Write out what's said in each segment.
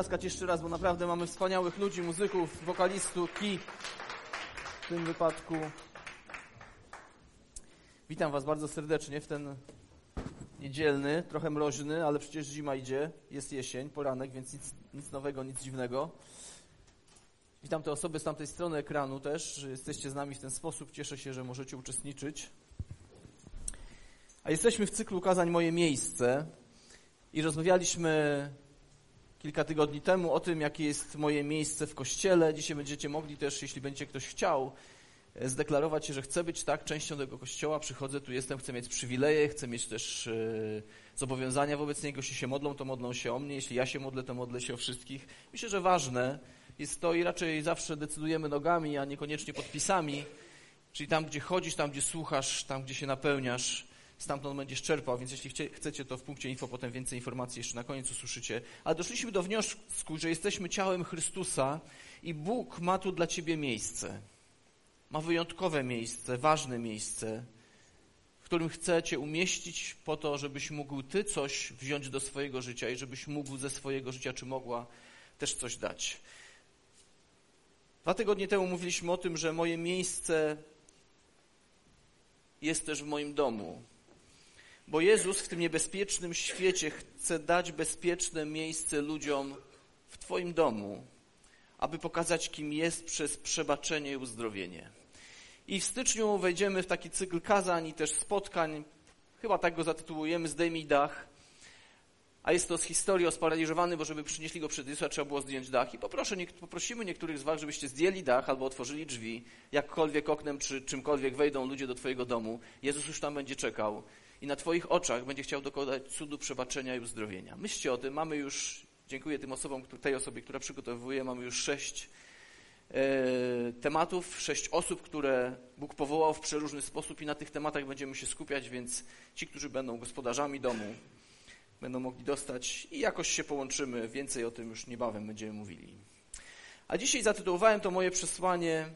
możemy zaklaskać jeszcze raz, bo naprawdę mamy wspaniałych ludzi, muzyków, wokalistów, ki w tym wypadku. Witam Was bardzo serdecznie w ten niedzielny, trochę mroźny, ale przecież zima idzie, jest jesień, poranek, więc nic, nic nowego, nic dziwnego. Witam te osoby z tamtej strony ekranu też, że jesteście z nami w ten sposób. Cieszę się, że możecie uczestniczyć. A jesteśmy w cyklu kazań Moje Miejsce i rozmawialiśmy kilka tygodni temu o tym, jakie jest moje miejsce w kościele. Dzisiaj będziecie mogli też, jeśli będzie ktoś chciał, e, zdeklarować się, że chcę być tak częścią tego kościoła, przychodzę, tu jestem, chcę mieć przywileje, chcę mieć też yy, zobowiązania wobec niego. Jeśli się modlą, to modlą się o mnie, jeśli ja się modlę, to modlę się o wszystkich. Myślę, że ważne jest to i raczej zawsze decydujemy nogami, a niekoniecznie podpisami, czyli tam, gdzie chodzisz, tam, gdzie słuchasz, tam, gdzie się napełniasz stamtąd będziesz czerpał, więc jeśli chcecie, to w punkcie info potem więcej informacji jeszcze na koniec usłyszycie. Ale doszliśmy do wniosku, że jesteśmy ciałem Chrystusa i Bóg ma tu dla ciebie miejsce. Ma wyjątkowe miejsce, ważne miejsce, w którym chce cię umieścić po to, żebyś mógł ty coś wziąć do swojego życia i żebyś mógł ze swojego życia, czy mogła, też coś dać. Dwa tygodnie temu mówiliśmy o tym, że moje miejsce jest też w moim domu bo Jezus w tym niebezpiecznym świecie chce dać bezpieczne miejsce ludziom w Twoim domu, aby pokazać, kim jest przez przebaczenie i uzdrowienie. I w styczniu wejdziemy w taki cykl kazań i też spotkań, chyba tak go zatytułujemy, Zdejmij dach. A jest to z historii o sparaliżowanym, bo żeby przynieśli go przed Jezusa, trzeba było zdjąć dach. I poproszę, poprosimy niektórych z Was, żebyście zdjęli dach albo otworzyli drzwi, jakkolwiek oknem czy czymkolwiek wejdą ludzie do Twojego domu. Jezus już tam będzie czekał i na Twoich oczach będzie chciał dokonać cudu przebaczenia i uzdrowienia. Myślcie o tym. Mamy już, dziękuję tym osobom, tej osobie, która przygotowuje, mamy już sześć e, tematów, sześć osób, które Bóg powołał w przeróżny sposób i na tych tematach będziemy się skupiać, więc ci, którzy będą gospodarzami domu, będą mogli dostać i jakoś się połączymy. Więcej o tym już niebawem będziemy mówili. A dzisiaj zatytułowałem to moje przesłanie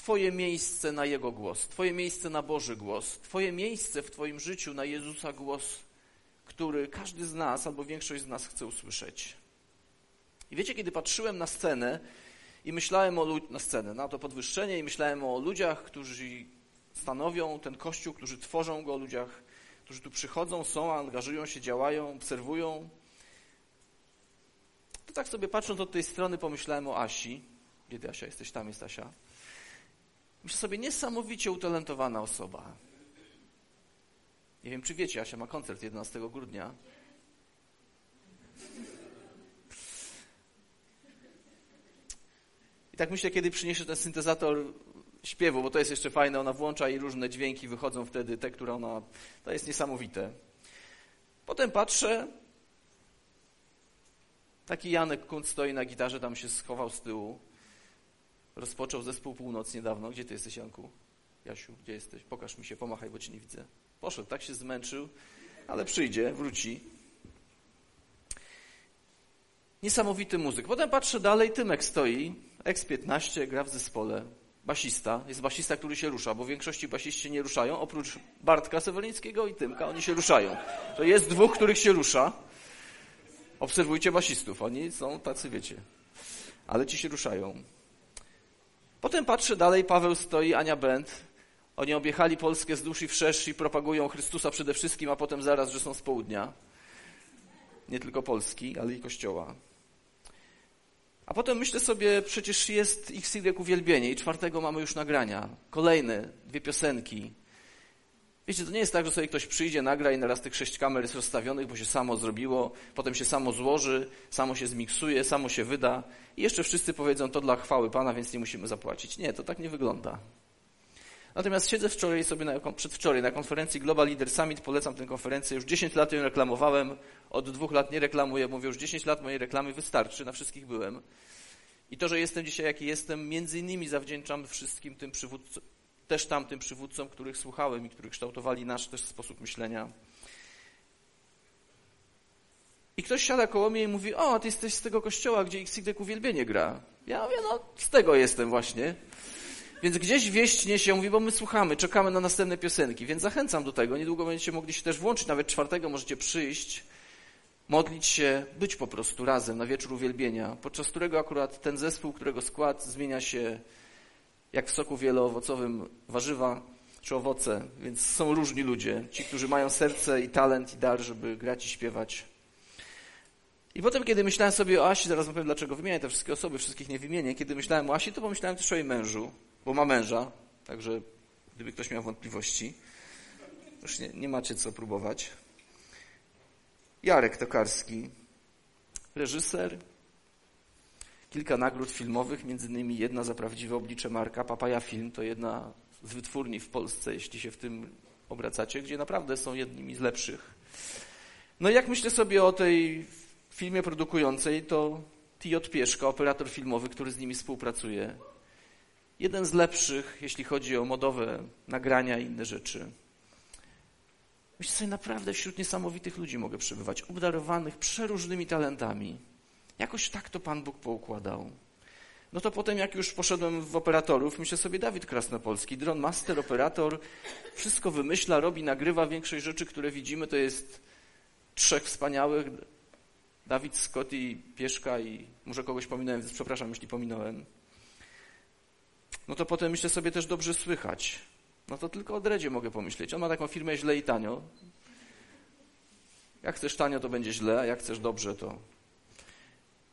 Twoje miejsce na Jego głos, Twoje miejsce na Boży głos, Twoje miejsce w Twoim życiu na Jezusa głos, który każdy z nas albo większość z nas chce usłyszeć. I wiecie, kiedy patrzyłem na scenę i myślałem o na scenę, na to podwyższenie i myślałem o ludziach, którzy stanowią ten kościół, którzy tworzą go, o ludziach, którzy tu przychodzą, są, angażują się, działają, obserwują. To tak sobie patrząc od tej strony pomyślałem o Asi. Kiedy Asia? Jesteś tam, jest Asia. Myślę sobie, niesamowicie utalentowana osoba. Nie wiem, czy wiecie, Asia ma koncert 11 grudnia. I tak myślę, kiedy przyniesie ten syntezator śpiewu, bo to jest jeszcze fajne, ona włącza i różne dźwięki wychodzą wtedy, te, które ona... To jest niesamowite. Potem patrzę, taki Janek Kunt stoi na gitarze, tam się schował z tyłu rozpoczął zespół Północ niedawno. Gdzie ty jesteś, Janku? Jasiu, gdzie jesteś? Pokaż mi się, pomachaj, bo cię nie widzę. Poszedł, tak się zmęczył, ale przyjdzie, wróci. Niesamowity muzyk. Potem patrzę dalej, Tymek stoi, X15, gra w zespole. Basista, jest basista, który się rusza, bo w większości basiści nie ruszają, oprócz Bartka Sewelińskiego i Tymka, oni się ruszają. To jest dwóch, których się rusza. Obserwujcie basistów, oni są tacy, wiecie. Ale ci się ruszają. Potem patrzę dalej, Paweł stoi, Ania Bent. Oni objechali Polskę z duszy wszerz i propagują Chrystusa przede wszystkim, a potem zaraz, że są z południa. Nie tylko Polski, ale i Kościoła. A potem myślę sobie, przecież jest XY uwielbienie i czwartego mamy już nagrania. Kolejne, dwie piosenki. Wiecie, to nie jest tak, że sobie ktoś przyjdzie, nagra i naraz tych sześć kamer jest rozstawionych, bo się samo zrobiło, potem się samo złoży, samo się zmiksuje, samo się wyda i jeszcze wszyscy powiedzą, to dla chwały Pana, więc nie musimy zapłacić. Nie, to tak nie wygląda. Natomiast siedzę wczoraj sobie, na, przedwczoraj na konferencji Global Leader Summit, polecam tę konferencję, już 10 lat ją reklamowałem, od dwóch lat nie reklamuję, mówię, już 10 lat mojej reklamy wystarczy, na wszystkich byłem. I to, że jestem dzisiaj jaki jestem, między innymi zawdzięczam wszystkim tym przywódcom, też tamtym przywódcom, których słuchałem i których kształtowali nasz też sposób myślenia. I ktoś siada koło mnie i mówi, o, ty jesteś z tego kościoła, gdzie XY uwielbienie gra. Ja mówię, no, z tego jestem właśnie. Więc gdzieś wieść niesie, mówi, bo my słuchamy, czekamy na następne piosenki, więc zachęcam do tego. Niedługo będziecie mogli się też włączyć, nawet czwartego możecie przyjść. modlić się, być po prostu razem na wieczór uwielbienia, podczas którego akurat ten zespół, którego skład zmienia się jak w soku wieloowocowym warzywa czy owoce, więc są różni ludzie, ci, którzy mają serce i talent i dar, żeby grać i śpiewać. I potem, kiedy myślałem sobie o Asi, zaraz powiem, dlaczego wymienię te wszystkie osoby, wszystkich nie wymienię. Kiedy myślałem o Asi, to pomyślałem też o jej mężu, bo ma męża, także gdyby ktoś miał wątpliwości, już nie, nie macie co próbować. Jarek Tokarski, reżyser, kilka nagród filmowych, między innymi jedna za prawdziwe oblicze Marka. Papaja Film to jedna z wytwórni w Polsce, jeśli się w tym obracacie, gdzie naprawdę są jednymi z lepszych. No i jak myślę sobie o tej filmie produkującej, to T.J. Pieszka, operator filmowy, który z nimi współpracuje. Jeden z lepszych, jeśli chodzi o modowe nagrania i inne rzeczy. Myślę sobie, naprawdę wśród niesamowitych ludzi mogę przebywać, obdarowanych przeróżnymi talentami. Jakoś tak to Pan Bóg poukładał. No to potem, jak już poszedłem w operatorów, myślę sobie, Dawid Krasnopolski, dron master, operator, wszystko wymyśla, robi, nagrywa. Większość rzeczy, które widzimy, to jest trzech wspaniałych, Dawid, Scott i Pieszka i może kogoś pominąłem, więc przepraszam, jeśli pominąłem. No to potem myślę sobie też dobrze słychać. No to tylko o Dredzie mogę pomyśleć. On ma taką firmę źle i tanio. Jak chcesz tanio, to będzie źle, a jak chcesz dobrze, to...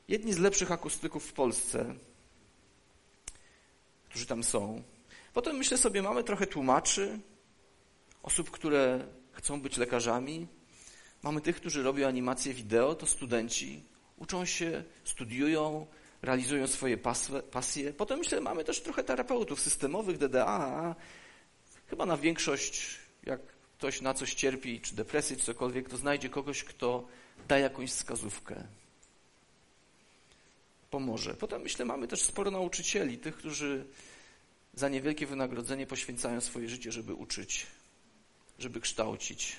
Jedni z lepszych akustyków w Polsce, którzy tam są. Potem myślę sobie, mamy trochę tłumaczy, osób, które chcą być lekarzami. Mamy tych, którzy robią animacje wideo, to studenci. Uczą się, studiują, realizują swoje pasje. Potem myślę, mamy też trochę terapeutów systemowych, DDA, Chyba na większość, jak ktoś na coś cierpi, czy depresję, czy cokolwiek, to znajdzie kogoś, kto da jakąś wskazówkę. Pomoże. Potem myślę, mamy też sporo nauczycieli, tych, którzy za niewielkie wynagrodzenie poświęcają swoje życie, żeby uczyć, żeby kształcić,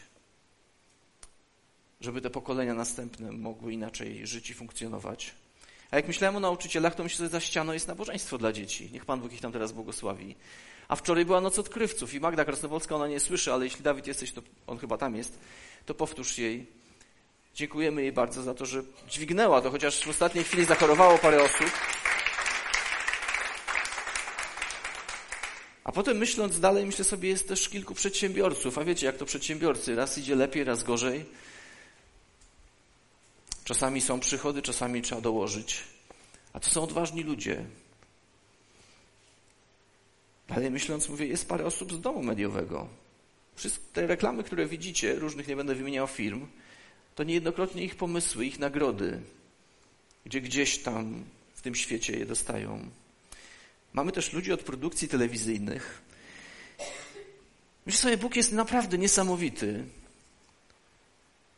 żeby te pokolenia następne mogły inaczej żyć i funkcjonować. A jak myślałem o nauczycielach, to myślę, że za ścianą jest nabożeństwo dla dzieci. Niech Pan Bóg ich tam teraz błogosławi. A wczoraj była noc odkrywców i Magda Krasnowolska, ona nie słyszy, ale jeśli Dawid jesteś, to on chyba tam jest, to powtórz jej. Dziękujemy jej bardzo za to, że dźwignęła to, chociaż w ostatniej chwili zachorowało parę osób. A potem myśląc dalej, myślę sobie, jest też kilku przedsiębiorców. A wiecie, jak to przedsiębiorcy, raz idzie lepiej, raz gorzej. Czasami są przychody, czasami trzeba dołożyć. A to są odważni ludzie, ale myśląc, mówię, jest parę osób z domu mediowego. Wszystkie te reklamy, które widzicie, różnych nie będę wymieniał firm, to niejednokrotnie ich pomysły, ich nagrody, gdzie gdzieś tam w tym świecie je dostają. Mamy też ludzi od produkcji telewizyjnych. Myślę sobie, Bóg jest naprawdę niesamowity.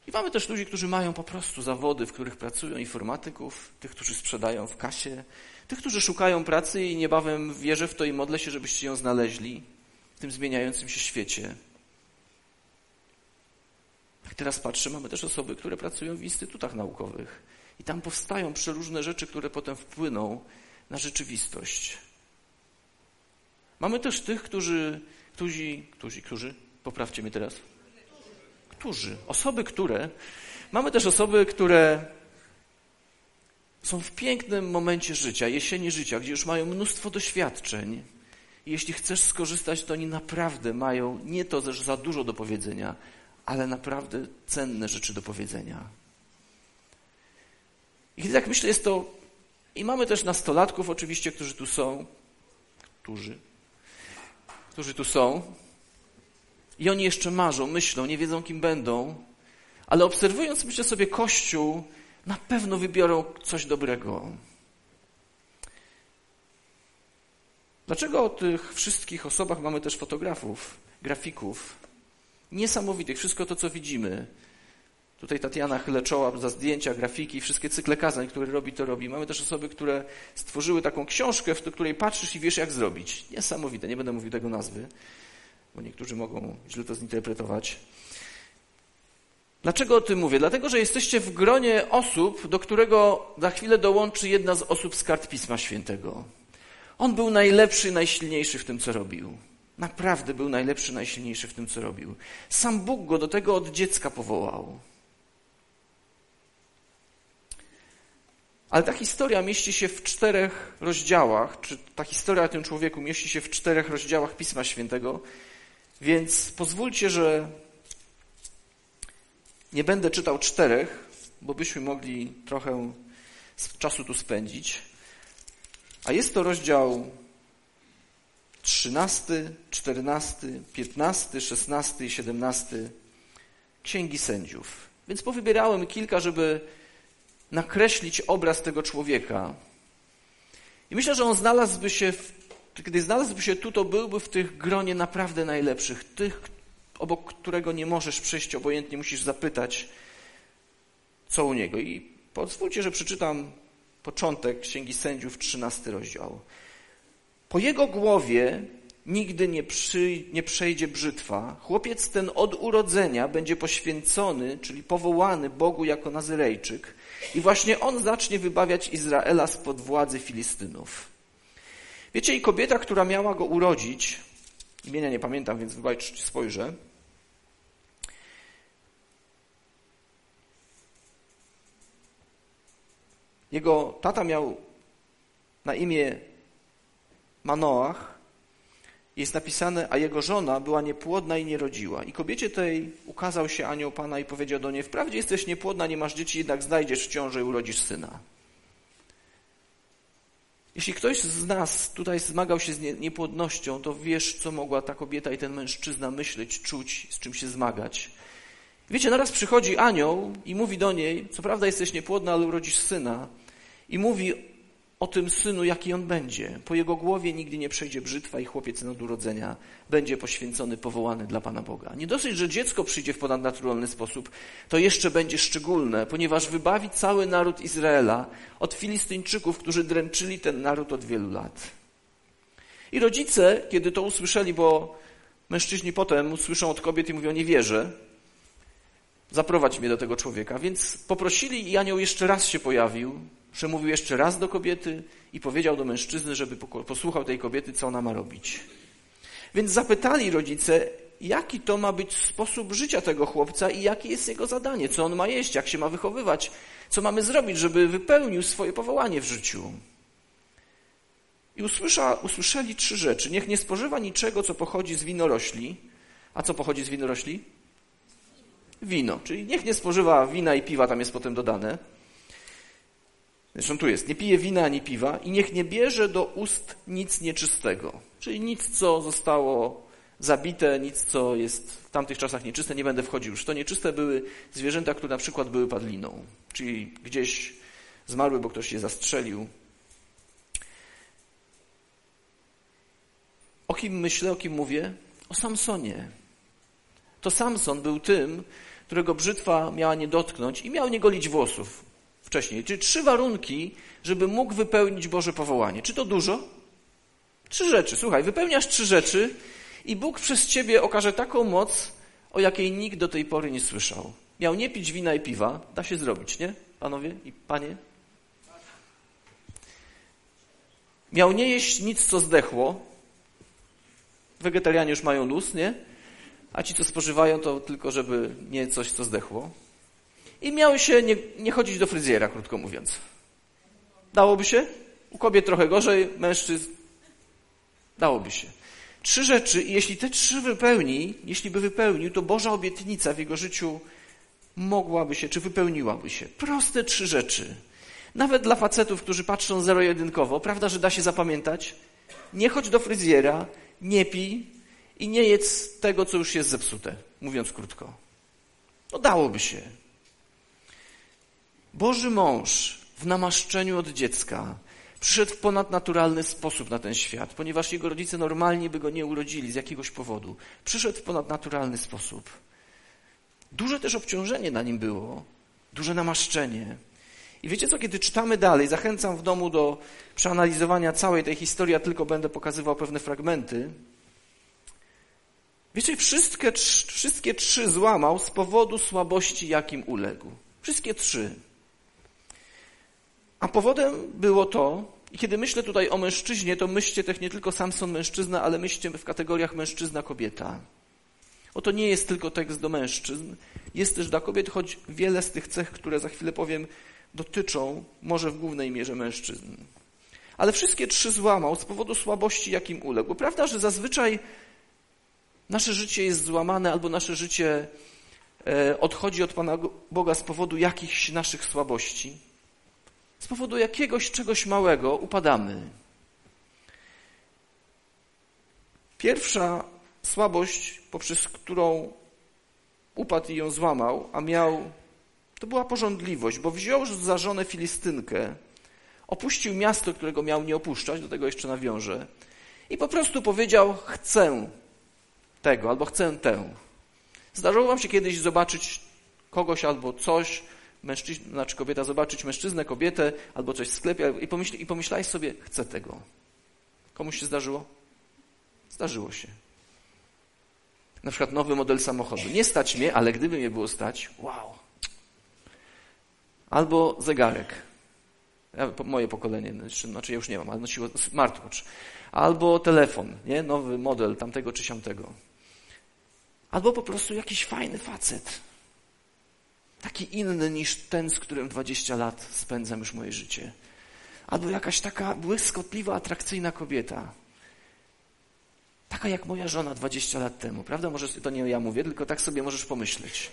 I mamy też ludzi, którzy mają po prostu zawody, w których pracują, informatyków, tych, którzy sprzedają w kasie, tych, którzy szukają pracy i niebawem wierzę w to i modlę się, żebyście ją znaleźli w tym zmieniającym się świecie. Jak teraz patrzę, mamy też osoby, które pracują w instytutach naukowych. I tam powstają przeróżne rzeczy, które potem wpłyną na rzeczywistość. Mamy też tych, którzy, którzy, którzy, którzy, poprawcie mnie teraz, którzy, osoby, które, mamy też osoby, które są w pięknym momencie życia, jesieni życia, gdzie już mają mnóstwo doświadczeń. I jeśli chcesz skorzystać, to oni naprawdę mają nie to, że za dużo do powiedzenia, ale naprawdę cenne rzeczy do powiedzenia. I tak myślę, jest to. I mamy też nastolatków, oczywiście, którzy tu są. Którzy? Którzy tu są. I oni jeszcze marzą, myślą, nie wiedzą, kim będą. Ale obserwując, myślę sobie, Kościół na pewno wybiorą coś dobrego. Dlaczego o tych wszystkich osobach mamy też fotografów, grafików? Niesamowitych, wszystko to, co widzimy. Tutaj Tatiana chyle czoła za zdjęcia, grafiki, wszystkie cykle kazań, które robi, to robi. Mamy też osoby, które stworzyły taką książkę, w której patrzysz i wiesz, jak zrobić. Niesamowite, nie będę mówił tego nazwy, bo niektórzy mogą źle to zinterpretować. Dlaczego o tym mówię? Dlatego, że jesteście w gronie osób, do którego za chwilę dołączy jedna z osób z kart Pisma Świętego. On był najlepszy, najsilniejszy w tym, co robił. Naprawdę był najlepszy, najsilniejszy w tym, co robił. Sam Bóg go do tego od dziecka powołał. Ale ta historia mieści się w czterech rozdziałach, czy ta historia o tym człowieku mieści się w czterech rozdziałach Pisma Świętego, więc pozwólcie, że nie będę czytał czterech, bo byśmy mogli trochę czasu tu spędzić. A jest to rozdział 13, 14, 15, 16 i 17 Księgi Sędziów. Więc powybierałem kilka, żeby nakreślić obraz tego człowieka. I myślę, że on znalazłby się, kiedy znalazłby się tu, to byłby w tych gronie naprawdę najlepszych, tych, obok którego nie możesz przejść obojętnie, musisz zapytać, co u niego. I pozwólcie, że przeczytam początek Księgi Sędziów, 13 rozdział. Po jego głowie nigdy nie, przy, nie przejdzie brzytwa. Chłopiec ten od urodzenia będzie poświęcony, czyli powołany Bogu jako Nazyrejczyk i właśnie on zacznie wybawiać Izraela spod władzy Filistynów. Wiecie, i kobieta, która miała go urodzić, imienia nie pamiętam, więc wybaczcie, spojrzę, Jego tata miał na imię Manoach. Jest napisane, a jego żona była niepłodna i nie rodziła. I kobiecie tej ukazał się anioł Pana i powiedział do niej, wprawdzie jesteś niepłodna, nie masz dzieci, jednak znajdziesz w ciąży i urodzisz syna. Jeśli ktoś z nas tutaj zmagał się z niepłodnością, to wiesz, co mogła ta kobieta i ten mężczyzna myśleć, czuć, z czym się zmagać. Wiecie, naraz przychodzi anioł i mówi do niej, co prawda jesteś niepłodna, ale urodzisz syna. I mówi o tym synu, jaki on będzie. Po jego głowie nigdy nie przejdzie brzytwa i chłopiec od urodzenia będzie poświęcony, powołany dla Pana Boga. Nie dosyć, że dziecko przyjdzie w ponadnaturalny sposób, to jeszcze będzie szczególne, ponieważ wybawi cały naród Izraela od Filistyńczyków, którzy dręczyli ten naród od wielu lat. I rodzice, kiedy to usłyszeli, bo mężczyźni potem usłyszą od kobiet i mówią, nie wierzę, zaprowadź mnie do tego człowieka. Więc poprosili i anioł jeszcze raz się pojawił, przemówił jeszcze raz do kobiety i powiedział do mężczyzny, żeby posłuchał tej kobiety, co ona ma robić. Więc zapytali rodzice, jaki to ma być sposób życia tego chłopca i jakie jest jego zadanie, co on ma jeść, jak się ma wychowywać, co mamy zrobić, żeby wypełnił swoje powołanie w życiu. I usłysza, usłyszeli trzy rzeczy. Niech nie spożywa niczego, co pochodzi z winorośli. A co pochodzi z winorośli? Wino. Czyli niech nie spożywa wina i piwa, tam jest potem dodane Zresztą tu jest, nie pije wina ani piwa i niech nie bierze do ust nic nieczystego. Czyli nic, co zostało zabite, nic, co jest w tamtych czasach nieczyste, nie będę wchodził już. To nieczyste były zwierzęta, które na przykład były padliną, czyli gdzieś zmarły, bo ktoś je zastrzelił. O kim myślę, o kim mówię? O Samsonie. To Samson był tym, którego brzytwa miała nie dotknąć i miał nie golić włosów wcześniej. Czyli trzy warunki, żeby mógł wypełnić Boże powołanie. Czy to dużo? Trzy rzeczy. Słuchaj, wypełniasz trzy rzeczy i Bóg przez ciebie okaże taką moc, o jakiej nikt do tej pory nie słyszał. Miał nie pić wina i piwa. Da się zrobić, nie? Panowie i panie? Miał nie jeść nic, co zdechło. Wegetarianie już mają luz, nie? A ci, co spożywają, to tylko, żeby nie coś, co zdechło. I miały się nie, nie chodzić do fryzjera, krótko mówiąc. Dałoby się? U kobiet trochę gorzej, mężczyzn dałoby się. Trzy rzeczy i jeśli te trzy wypełni, jeśli by wypełnił, to Boża obietnica w jego życiu mogłaby się, czy wypełniłaby się. Proste trzy rzeczy. Nawet dla facetów, którzy patrzą zero-jedynkowo, prawda, że da się zapamiętać? Nie chodź do fryzjera, nie pij i nie jedz tego, co już jest zepsute, mówiąc krótko. No dałoby się. Boży mąż w namaszczeniu od dziecka przyszedł w ponadnaturalny sposób na ten świat, ponieważ jego rodzice normalnie by go nie urodzili z jakiegoś powodu. Przyszedł w ponadnaturalny sposób. Duże też obciążenie na nim było, duże namaszczenie. I wiecie co, kiedy czytamy dalej, zachęcam w domu do przeanalizowania całej tej historii, ja tylko będę pokazywał pewne fragmenty. Wiecie, wszystkie, wszystkie trzy złamał z powodu słabości, jakim uległ. Wszystkie trzy. A powodem było to, i kiedy myślę tutaj o mężczyźnie, to myślcie też nie tylko Samson mężczyzna, ale myślcie w kategoriach mężczyzna-kobieta. Oto nie jest tylko tekst do mężczyzn, jest też dla kobiet, choć wiele z tych cech, które za chwilę powiem, dotyczą może w głównej mierze mężczyzn. Ale wszystkie trzy złamał z powodu słabości, jakim uległ. Prawda, że zazwyczaj nasze życie jest złamane albo nasze życie e, odchodzi od Pana Boga z powodu jakichś naszych słabości. Z powodu jakiegoś czegoś małego upadamy. Pierwsza słabość, poprzez którą upadł i ją złamał, a miał, to była porządliwość, bo wziął za żonę Filistynkę, opuścił miasto, którego miał nie opuszczać, do tego jeszcze nawiążę, i po prostu powiedział: Chcę tego, albo chcę tę. Zdarzyło wam się kiedyś zobaczyć kogoś albo coś, mężczyzna, znaczy kobieta zobaczyć mężczyznę, kobietę, albo coś w sklepie i, pomyśl, i pomyślałeś sobie, chcę tego. Komuś się zdarzyło? Zdarzyło się. Na przykład nowy model samochodu. Nie stać mnie, ale gdyby mnie było stać, wow. Albo zegarek. Ja, moje pokolenie, znaczy ja już nie mam, ale nosiło smartwatch. Albo telefon, nie? Nowy model tamtego czy siamtego. Albo po prostu jakiś fajny facet. Taki inny niż ten, z którym 20 lat spędzam już moje życie. Albo jakaś taka błyskotliwa, atrakcyjna kobieta. Taka jak moja żona 20 lat temu, prawda? Może to nie ja mówię, tylko tak sobie możesz pomyśleć.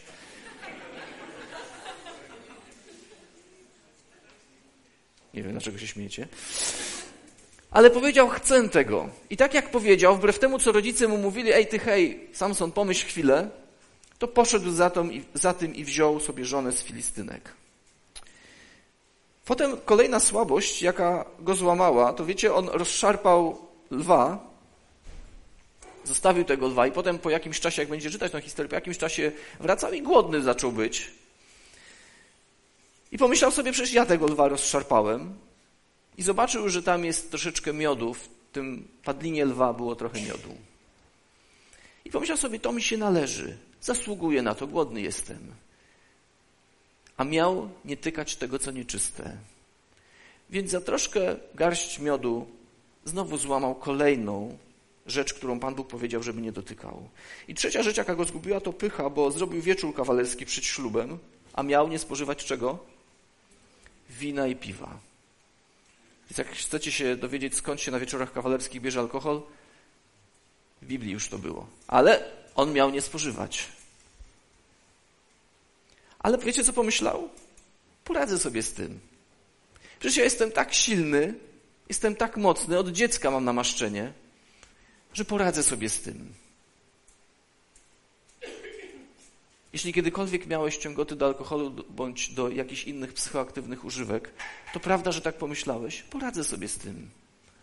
Nie wiem, dlaczego się śmiecie. Ale powiedział, chcę tego. I tak jak powiedział, wbrew temu, co rodzice mu mówili, ej ty hej, Samson, pomyśl chwilę, to poszedł za, tą, za tym i wziął sobie żonę z Filistynek. Potem kolejna słabość, jaka go złamała, to wiecie, on rozszarpał lwa, zostawił tego lwa i potem po jakimś czasie, jak będzie czytać tę historię, po jakimś czasie wracał i głodny zaczął być. I pomyślał sobie, przecież ja tego lwa rozszarpałem. I zobaczył, że tam jest troszeczkę miodu, w tym padlinie lwa było trochę miodu. I pomyślał sobie, to mi się należy, zasługuję na to, głodny jestem. A miał nie tykać tego, co nieczyste. Więc za troszkę garść miodu znowu złamał kolejną rzecz, którą Pan Bóg powiedział, żeby nie dotykał. I trzecia rzecz, jaka go zgubiła, to pycha, bo zrobił wieczór kawalerski przed ślubem, a miał nie spożywać czego? Wina i piwa. Więc jak chcecie się dowiedzieć, skąd się na wieczorach kawalerskich bierze alkohol, w Biblii już to było. Ale on miał nie spożywać. Ale wiecie, co pomyślał? Poradzę sobie z tym. Przecież ja jestem tak silny, jestem tak mocny, od dziecka mam namaszczenie, że poradzę sobie z tym. Jeśli kiedykolwiek miałeś ciągoty do alkoholu bądź do jakichś innych psychoaktywnych używek, to prawda, że tak pomyślałeś? Poradzę sobie z tym.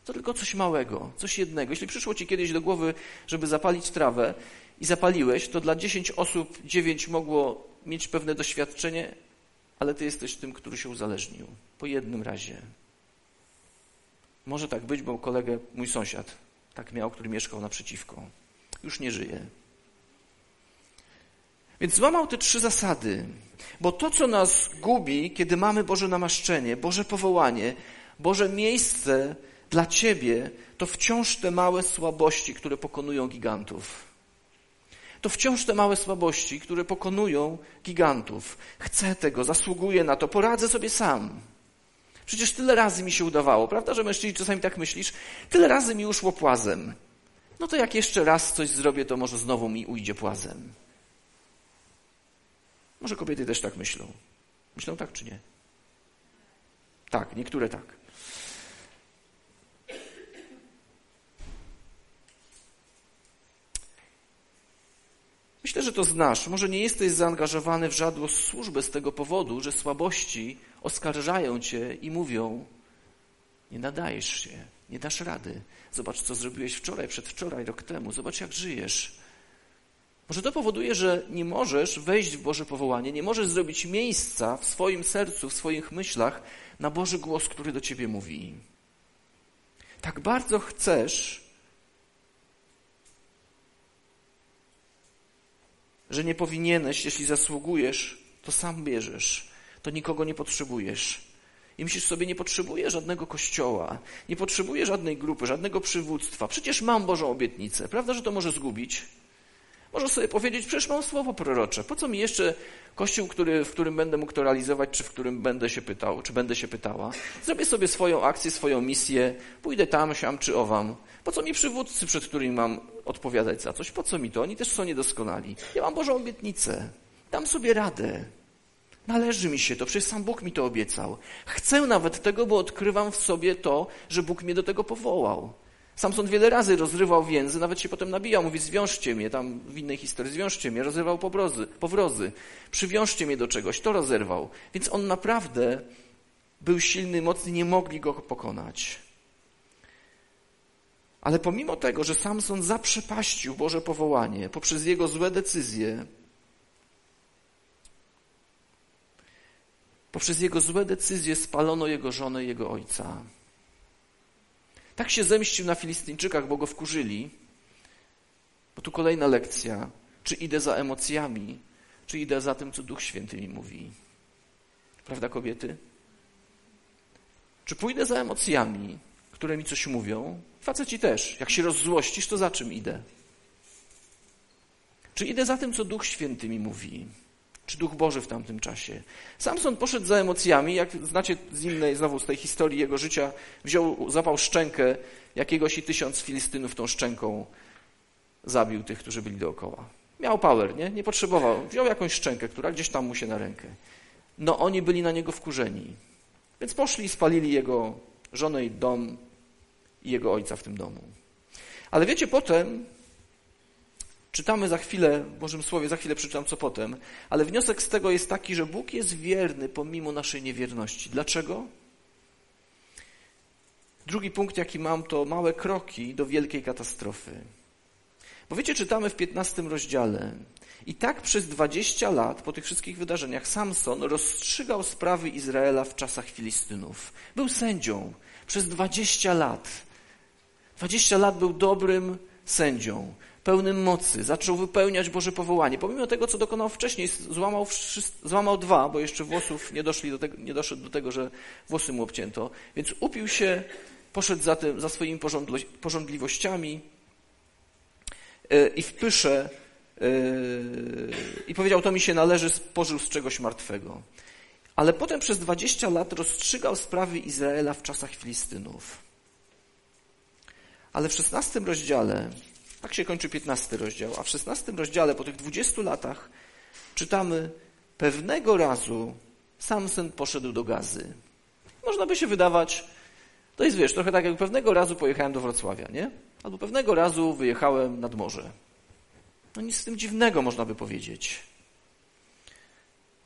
To tylko coś małego, coś jednego. Jeśli przyszło ci kiedyś do głowy, żeby zapalić trawę i zapaliłeś, to dla 10 osób 9 mogło mieć pewne doświadczenie, ale ty jesteś tym, który się uzależnił. Po jednym razie. Może tak być, bo kolegę, mój sąsiad, tak miał, który mieszkał naprzeciwko. Już nie żyje. Więc złamał te trzy zasady, bo to, co nas gubi, kiedy mamy Boże namaszczenie, Boże powołanie, Boże miejsce dla Ciebie, to wciąż te małe słabości, które pokonują gigantów. To wciąż te małe słabości, które pokonują gigantów. Chcę tego, zasługuję na to, poradzę sobie sam. Przecież tyle razy mi się udawało, prawda, że mężczyźni czasami tak myślisz? Tyle razy mi uszło płazem. No to jak jeszcze raz coś zrobię, to może znowu mi ujdzie płazem. Może kobiety też tak myślą. Myślą tak czy nie? Tak, niektóre tak. Myślę, że to znasz. Może nie jesteś zaangażowany w żadną służbę z tego powodu, że słabości oskarżają cię i mówią: Nie nadajesz się, nie dasz rady. Zobacz, co zrobiłeś wczoraj, przedwczoraj, rok temu. Zobacz, jak żyjesz. Może to powoduje, że nie możesz wejść w Boże powołanie, nie możesz zrobić miejsca w swoim sercu, w swoich myślach na Boży głos, który do ciebie mówi. Tak bardzo chcesz, że nie powinieneś, jeśli zasługujesz, to sam bierzesz. To nikogo nie potrzebujesz. I myślisz sobie, nie potrzebuję żadnego kościoła, nie potrzebuję żadnej grupy, żadnego przywództwa. Przecież mam Bożą obietnicę. Prawda, że to może zgubić? Może sobie powiedzieć, przecież mam słowo prorocze. Po co mi jeszcze kościół, który, w którym będę mógł to realizować, czy w którym będę się pytał, czy będę się pytała? Zrobię sobie swoją akcję, swoją misję, pójdę tam, siam czy owam. Po co mi przywódcy, przed którymi mam odpowiadać za coś? Po co mi to? Oni też są niedoskonali. Ja mam Bożą obietnicę. Dam sobie radę. Należy mi się to, przecież sam Bóg mi to obiecał. Chcę nawet tego, bo odkrywam w sobie to, że Bóg mnie do tego powołał. Samson wiele razy rozrywał więzy, nawet się potem nabijał, mówi zwiążcie mnie, tam w innej historii, zwiążcie mnie, rozrywał powrozy, powrozy, przywiążcie mnie do czegoś, to rozerwał. Więc on naprawdę był silny, mocny, nie mogli go pokonać. Ale pomimo tego, że Samson zaprzepaścił Boże powołanie poprzez jego złe decyzje, poprzez jego złe decyzje spalono jego żonę i jego ojca. Tak się zemścił na Filistyńczykach, bo go wkurzyli. Bo tu kolejna lekcja. Czy idę za emocjami, czy idę za tym, co Duch Święty mi mówi? Prawda, kobiety? Czy pójdę za emocjami, które mi coś mówią? Faceci też. Jak się rozzłościsz, to za czym idę? Czy idę za tym, co Duch Święty mi mówi? Czy Duch Boży w tamtym czasie. Samson poszedł za emocjami, jak znacie z innej, znowu z tej historii jego życia, wziął, zapał szczękę jakiegoś i tysiąc Filistynów tą szczęką zabił tych, którzy byli dookoła. Miał power, nie? Nie potrzebował. Wziął jakąś szczękę, która gdzieś tam mu się na rękę. No oni byli na niego wkurzeni. Więc poszli i spalili jego żonę i dom i jego ojca w tym domu. Ale wiecie, potem Czytamy za chwilę, w Bożym Słowie, za chwilę przeczytam co potem, ale wniosek z tego jest taki, że Bóg jest wierny pomimo naszej niewierności. Dlaczego? Drugi punkt, jaki mam, to małe kroki do wielkiej katastrofy. Bo wiecie, czytamy w 15 rozdziale. I tak przez 20 lat po tych wszystkich wydarzeniach Samson rozstrzygał sprawy Izraela w czasach Filistynów. Był sędzią przez 20 lat. 20 lat był dobrym sędzią pełnym mocy, zaczął wypełniać Boże powołanie. Pomimo tego, co dokonał wcześniej, złamał, złamał dwa, bo jeszcze włosów nie, doszli do tego, nie doszedł do tego, że włosy mu obcięto. Więc upił się, poszedł za, tym, za swoimi porządliwościami e, i w pysze e, i powiedział, to mi się należy, spożył z czegoś martwego. Ale potem przez 20 lat rozstrzygał sprawy Izraela w czasach Filistynów. Ale w 16 rozdziale tak się kończy 15 rozdział. A w 16 rozdziale, po tych 20 latach, czytamy: Pewnego razu Samson poszedł do gazy. Można by się wydawać, to jest wiesz, trochę tak jak pewnego razu pojechałem do Wrocławia, nie? Albo pewnego razu wyjechałem nad morze. No nic z tym dziwnego, można by powiedzieć.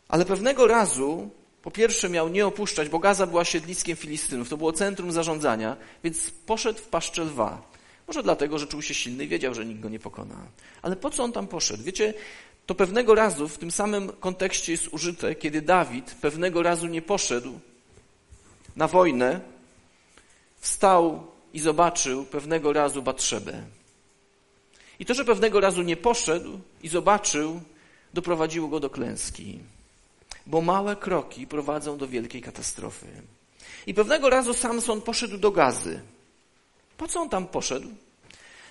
Ale pewnego razu, po pierwsze, miał nie opuszczać, bo Gaza była siedliskiem Filistynów, to było centrum zarządzania, więc poszedł w paszczę lwa. Może dlatego, że czuł się silny i wiedział, że nikt go nie pokona. Ale po co on tam poszedł? Wiecie, to pewnego razu w tym samym kontekście jest użyte, kiedy Dawid pewnego razu nie poszedł na wojnę, wstał i zobaczył pewnego razu Batrzebę. I to, że pewnego razu nie poszedł i zobaczył, doprowadziło go do klęski. Bo małe kroki prowadzą do wielkiej katastrofy. I pewnego razu Samson poszedł do gazy. Po co on tam poszedł?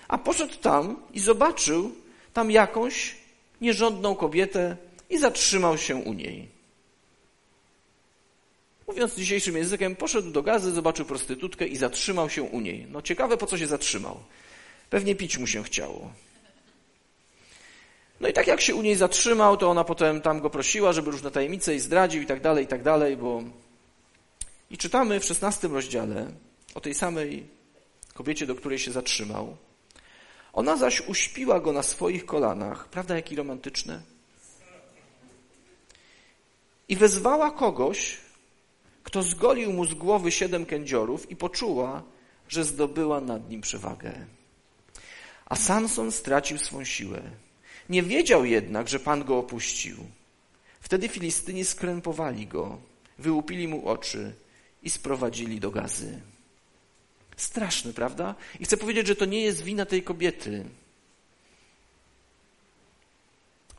A poszedł tam i zobaczył tam jakąś nierządną kobietę i zatrzymał się u niej. Mówiąc dzisiejszym językiem, poszedł do gazy, zobaczył prostytutkę i zatrzymał się u niej. No ciekawe, po co się zatrzymał. Pewnie pić mu się chciało. No i tak jak się u niej zatrzymał, to ona potem tam go prosiła, żeby różne tajemnice i zdradził i tak dalej, i tak dalej, bo... I czytamy w szesnastym rozdziale o tej samej kobiecie, do której się zatrzymał. Ona zaś uśpiła go na swoich kolanach. Prawda, jaki romantyczne? I wezwała kogoś, kto zgolił mu z głowy siedem kędziorów i poczuła, że zdobyła nad nim przewagę. A Samson stracił swą siłę. Nie wiedział jednak, że Pan go opuścił. Wtedy Filistyni skrępowali go, wyłupili mu oczy i sprowadzili do gazy. Straszny, prawda? I chcę powiedzieć, że to nie jest wina tej kobiety.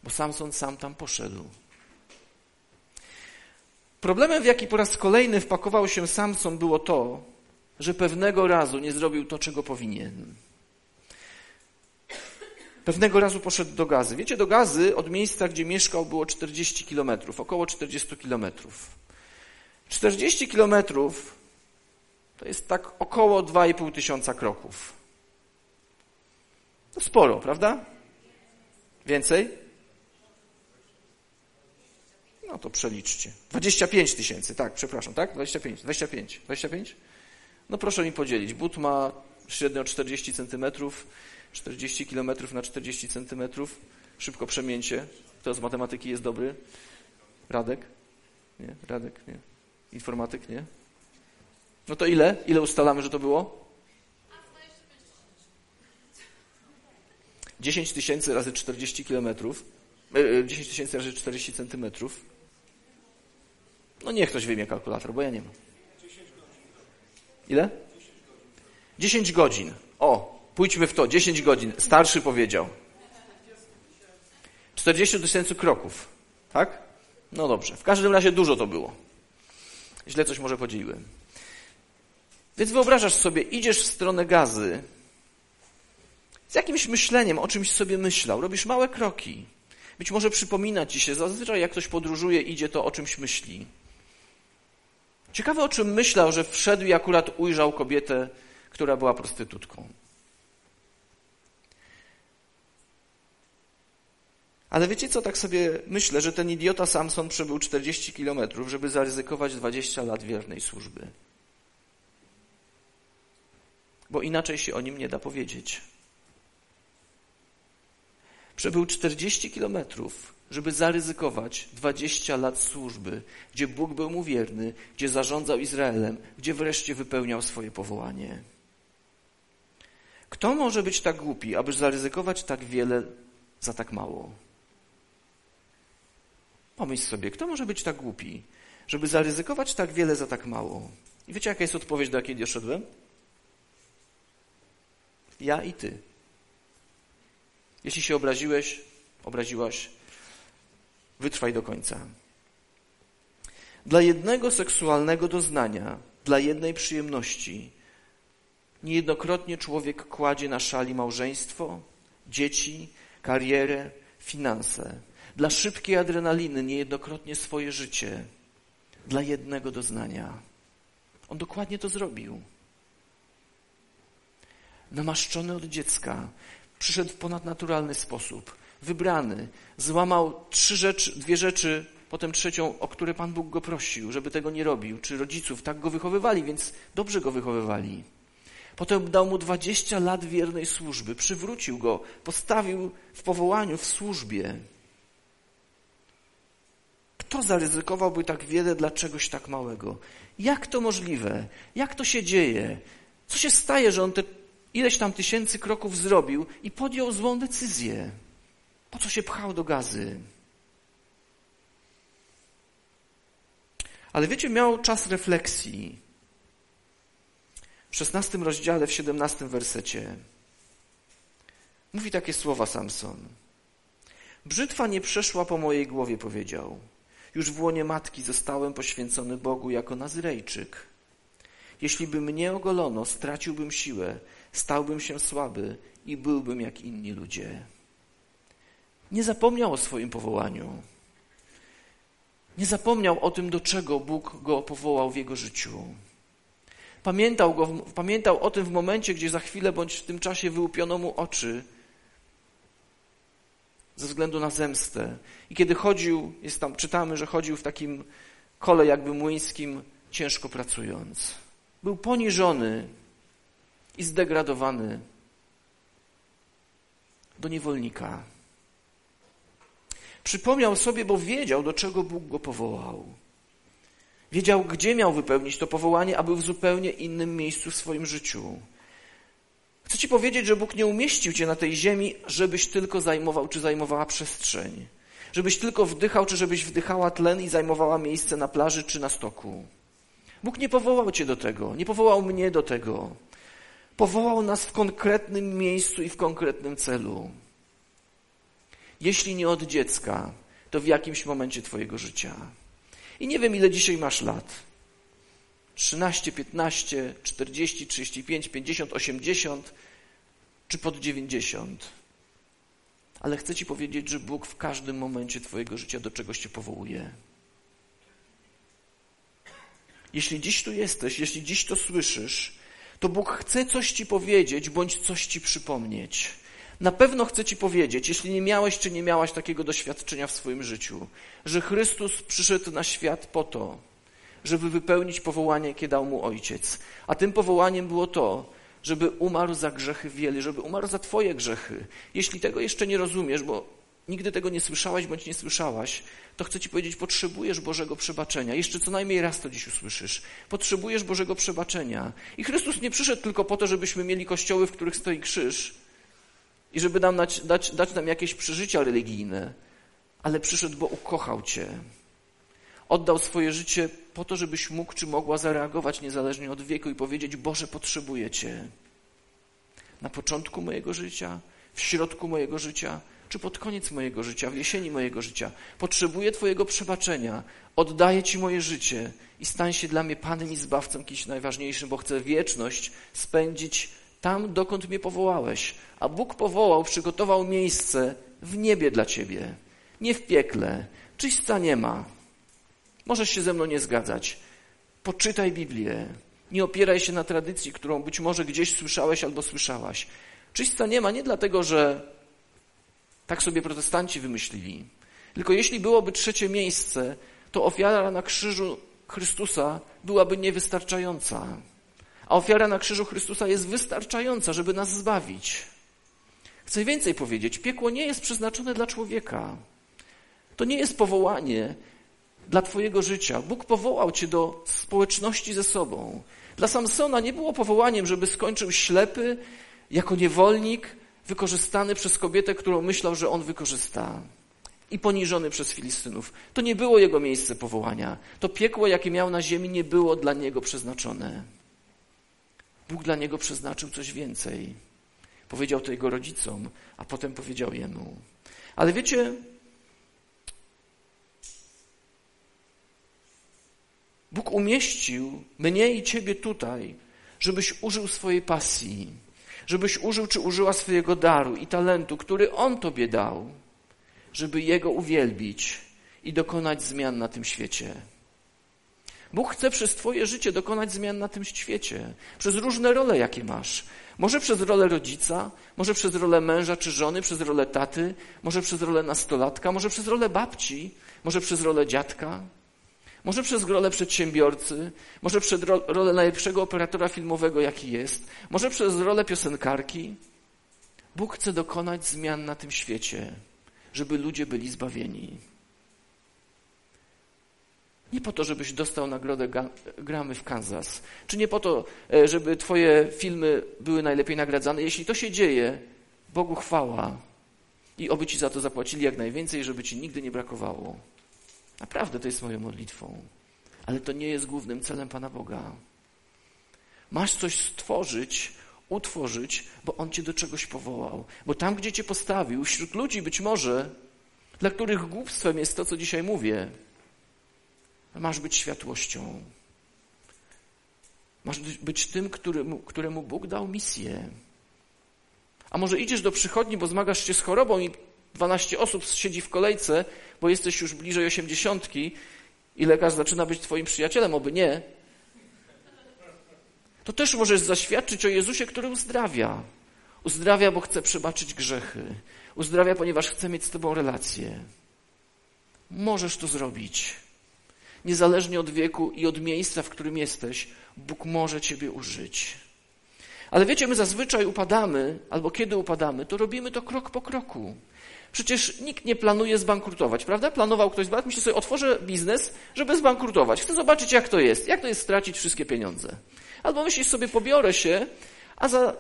Bo Samson sam tam poszedł. Problemem, w jaki po raz kolejny wpakował się Samson, było to, że pewnego razu nie zrobił to, czego powinien. Pewnego razu poszedł do Gazy. Wiecie, do Gazy od miejsca, gdzie mieszkał, było 40 kilometrów, około 40 kilometrów. 40 kilometrów to jest tak około 2,5 tysiąca kroków. To sporo, prawda? Więcej? No to przeliczcie. 25 tysięcy, tak, przepraszam, tak? 25, 25, 25? No proszę mi podzielić. But ma średnio 40 centymetrów, 40 kilometrów na 40 centymetrów. Szybko przemięcie. Kto z matematyki jest dobry? Radek? Nie? Radek? Nie? Informatyk? Nie? No to ile? Ile ustalamy, że to było? 10 tysięcy razy 40 kilometrów. 10 e, tysięcy razy 40 centymetrów. No niech ktoś wyjmie kalkulator, bo ja nie mam. Ile? 10 godzin. O, pójdźmy w to. 10 godzin. Starszy powiedział. 40 tysięcy kroków. Tak? No dobrze. W każdym razie dużo to było. Źle coś może podzieliłem. Więc wyobrażasz sobie, idziesz w stronę gazy z jakimś myśleniem, o czymś sobie myślał. Robisz małe kroki. Być może przypomina ci się, zazwyczaj jak ktoś podróżuje, idzie to o czymś myśli. Ciekawe, o czym myślał, że wszedł i akurat ujrzał kobietę, która była prostytutką. Ale wiecie co, tak sobie myślę, że ten idiota Samson przebył 40 kilometrów, żeby zaryzykować 20 lat wiernej służby. Bo inaczej się o nim nie da powiedzieć. Przebył 40 kilometrów, żeby zaryzykować 20 lat służby, gdzie Bóg był mu wierny, gdzie zarządzał Izraelem, gdzie wreszcie wypełniał swoje powołanie. Kto może być tak głupi, aby zaryzykować tak wiele za tak mało? Pomyśl sobie, kto może być tak głupi, żeby zaryzykować tak wiele za tak mało? I wiecie, jaka jest odpowiedź, do jakiej doszedłem? Ja i ty. Jeśli się obraziłeś, obraziłaś, wytrwaj do końca. Dla jednego seksualnego doznania, dla jednej przyjemności, niejednokrotnie człowiek kładzie na szali małżeństwo, dzieci, karierę, finanse. Dla szybkiej adrenaliny niejednokrotnie swoje życie. Dla jednego doznania. On dokładnie to zrobił. Namaszczony od dziecka, przyszedł w ponadnaturalny sposób, wybrany, złamał trzy rzeczy, dwie rzeczy, potem trzecią, o które Pan Bóg go prosił, żeby tego nie robił, czy rodziców tak go wychowywali, więc dobrze go wychowywali. Potem dał mu dwadzieścia lat wiernej służby, przywrócił go, postawił w powołaniu, w służbie. Kto zaryzykowałby tak wiele dla czegoś tak małego? Jak to możliwe? Jak to się dzieje? Co się staje, że on te ileś tam tysięcy kroków zrobił i podjął złą decyzję. Po co się pchał do gazy? Ale wiecie, miał czas refleksji. W szesnastym rozdziale, w siedemnastym wersecie mówi takie słowa Samson. Brzytwa nie przeszła po mojej głowie, powiedział. Już w łonie matki zostałem poświęcony Bogu jako Nazyrejczyk. Jeśli by mnie ogolono, straciłbym siłę, stałbym się słaby i byłbym jak inni ludzie. Nie zapomniał o swoim powołaniu. Nie zapomniał o tym, do czego Bóg go powołał w jego życiu. Pamiętał, go, pamiętał o tym w momencie, gdzie za chwilę bądź w tym czasie wyłupiono mu oczy ze względu na zemstę. I kiedy chodził, jest tam, czytamy, że chodził w takim kole jakby młyńskim, ciężko pracując. Był poniżony, i zdegradowany do niewolnika. Przypomniał sobie, bo wiedział, do czego Bóg go powołał. Wiedział, gdzie miał wypełnić to powołanie, aby w zupełnie innym miejscu w swoim życiu. Chcę Ci powiedzieć, że Bóg nie umieścił Cię na tej ziemi, żebyś tylko zajmował czy zajmowała przestrzeń. Żebyś tylko wdychał, czy żebyś wdychała tlen i zajmowała miejsce na plaży czy na stoku. Bóg nie powołał Cię do tego, nie powołał mnie do tego. Powołał nas w konkretnym miejscu i w konkretnym celu. Jeśli nie od dziecka, to w jakimś momencie Twojego życia. I nie wiem, ile dzisiaj masz lat. 13, 15, 40, 35, 50, 80 czy pod 90. ale chcę Ci powiedzieć, że Bóg w każdym momencie Twojego życia do czegoś Cię powołuje. Jeśli dziś tu jesteś, jeśli dziś to słyszysz, to Bóg chce coś Ci powiedzieć bądź coś Ci przypomnieć. Na pewno chcę Ci powiedzieć, jeśli nie miałeś czy nie miałaś takiego doświadczenia w swoim życiu, że Chrystus przyszedł na świat po to, żeby wypełnić powołanie, jakie dał mu Ojciec. A tym powołaniem było to, żeby umarł za grzechy wiele, żeby umarł za Twoje grzechy. Jeśli tego jeszcze nie rozumiesz, bo nigdy tego nie słyszałaś bądź nie słyszałaś, to chcę Ci powiedzieć, potrzebujesz Bożego przebaczenia. Jeszcze co najmniej raz to dziś usłyszysz. Potrzebujesz Bożego przebaczenia. I Chrystus nie przyszedł tylko po to, żebyśmy mieli kościoły, w których stoi krzyż i żeby nam dać, dać, dać nam jakieś przeżycia religijne, ale przyszedł, bo ukochał Cię. Oddał swoje życie po to, żebyś mógł czy mogła zareagować niezależnie od wieku i powiedzieć: Boże, potrzebuję Cię. Na początku mojego życia, w środku mojego życia, czy pod koniec mojego życia, w jesieni mojego życia. Potrzebuję Twojego przebaczenia. Oddaję Ci moje życie i stań się dla mnie Panem i Zbawcą kimś najważniejszym, bo chcę wieczność spędzić tam, dokąd mnie powołałeś. A Bóg powołał, przygotował miejsce w niebie dla Ciebie, nie w piekle. Czyśca nie ma. Możesz się ze mną nie zgadzać. Poczytaj Biblię. Nie opieraj się na tradycji, którą być może gdzieś słyszałeś albo słyszałaś. Czyśca nie ma nie dlatego, że tak sobie protestanci wymyślili. Tylko jeśli byłoby trzecie miejsce, to ofiara na krzyżu Chrystusa byłaby niewystarczająca. A ofiara na krzyżu Chrystusa jest wystarczająca, żeby nas zbawić. Chcę więcej powiedzieć. Piekło nie jest przeznaczone dla człowieka. To nie jest powołanie dla Twojego życia. Bóg powołał Cię do społeczności ze sobą. Dla Samsona nie było powołaniem, żeby skończył ślepy, jako niewolnik, wykorzystany przez kobietę, którą myślał, że on wykorzysta. I poniżony przez Filistynów. To nie było jego miejsce powołania. To piekło, jakie miał na ziemi, nie było dla niego przeznaczone. Bóg dla niego przeznaczył coś więcej. Powiedział to jego rodzicom, a potem powiedział jemu. Ale wiecie, Bóg umieścił mnie i ciebie tutaj, żebyś użył swojej pasji żebyś użył czy użyła swojego daru i talentu, który On Tobie dał, żeby Jego uwielbić i dokonać zmian na tym świecie. Bóg chce przez Twoje życie dokonać zmian na tym świecie, przez różne role, jakie masz. Może przez rolę rodzica, może przez rolę męża czy żony, przez rolę taty, może przez rolę nastolatka, może przez rolę babci, może przez rolę dziadka. Może przez rolę przedsiębiorcy, może przez rolę najlepszego operatora filmowego, jaki jest, może przez rolę piosenkarki. Bóg chce dokonać zmian na tym świecie, żeby ludzie byli zbawieni. Nie po to, żebyś dostał nagrodę Gramy w Kansas, czy nie po to, e, żeby Twoje filmy były najlepiej nagradzane. Jeśli to się dzieje, Bogu chwała i oby Ci za to zapłacili jak najwięcej, żeby Ci nigdy nie brakowało. Naprawdę to jest moją modlitwą. Ale to nie jest głównym celem Pana Boga. Masz coś stworzyć, utworzyć, bo On cię do czegoś powołał. Bo tam, gdzie cię postawił, wśród ludzi być może, dla których głupstwem jest to, co dzisiaj mówię, masz być światłością. Masz być tym, któremu, któremu Bóg dał misję. A może idziesz do przychodni, bo zmagasz się z chorobą i 12 osób siedzi w kolejce, bo jesteś już bliżej osiemdziesiątki i lekarz zaczyna być twoim przyjacielem, oby nie, to też możesz zaświadczyć o Jezusie, który uzdrawia. Uzdrawia, bo chce przebaczyć grzechy. Uzdrawia, ponieważ chce mieć z tobą relację. Możesz to zrobić. Niezależnie od wieku i od miejsca, w którym jesteś, Bóg może ciebie użyć. Ale wiecie, my zazwyczaj upadamy, albo kiedy upadamy, to robimy to krok po kroku. Przecież nikt nie planuje zbankrutować, prawda? Planował ktoś zbankrutować, myśli sobie, otworzę biznes, żeby zbankrutować. Chcę zobaczyć, jak to jest, jak to jest stracić wszystkie pieniądze. Albo myślisz sobie, pobiorę się, a za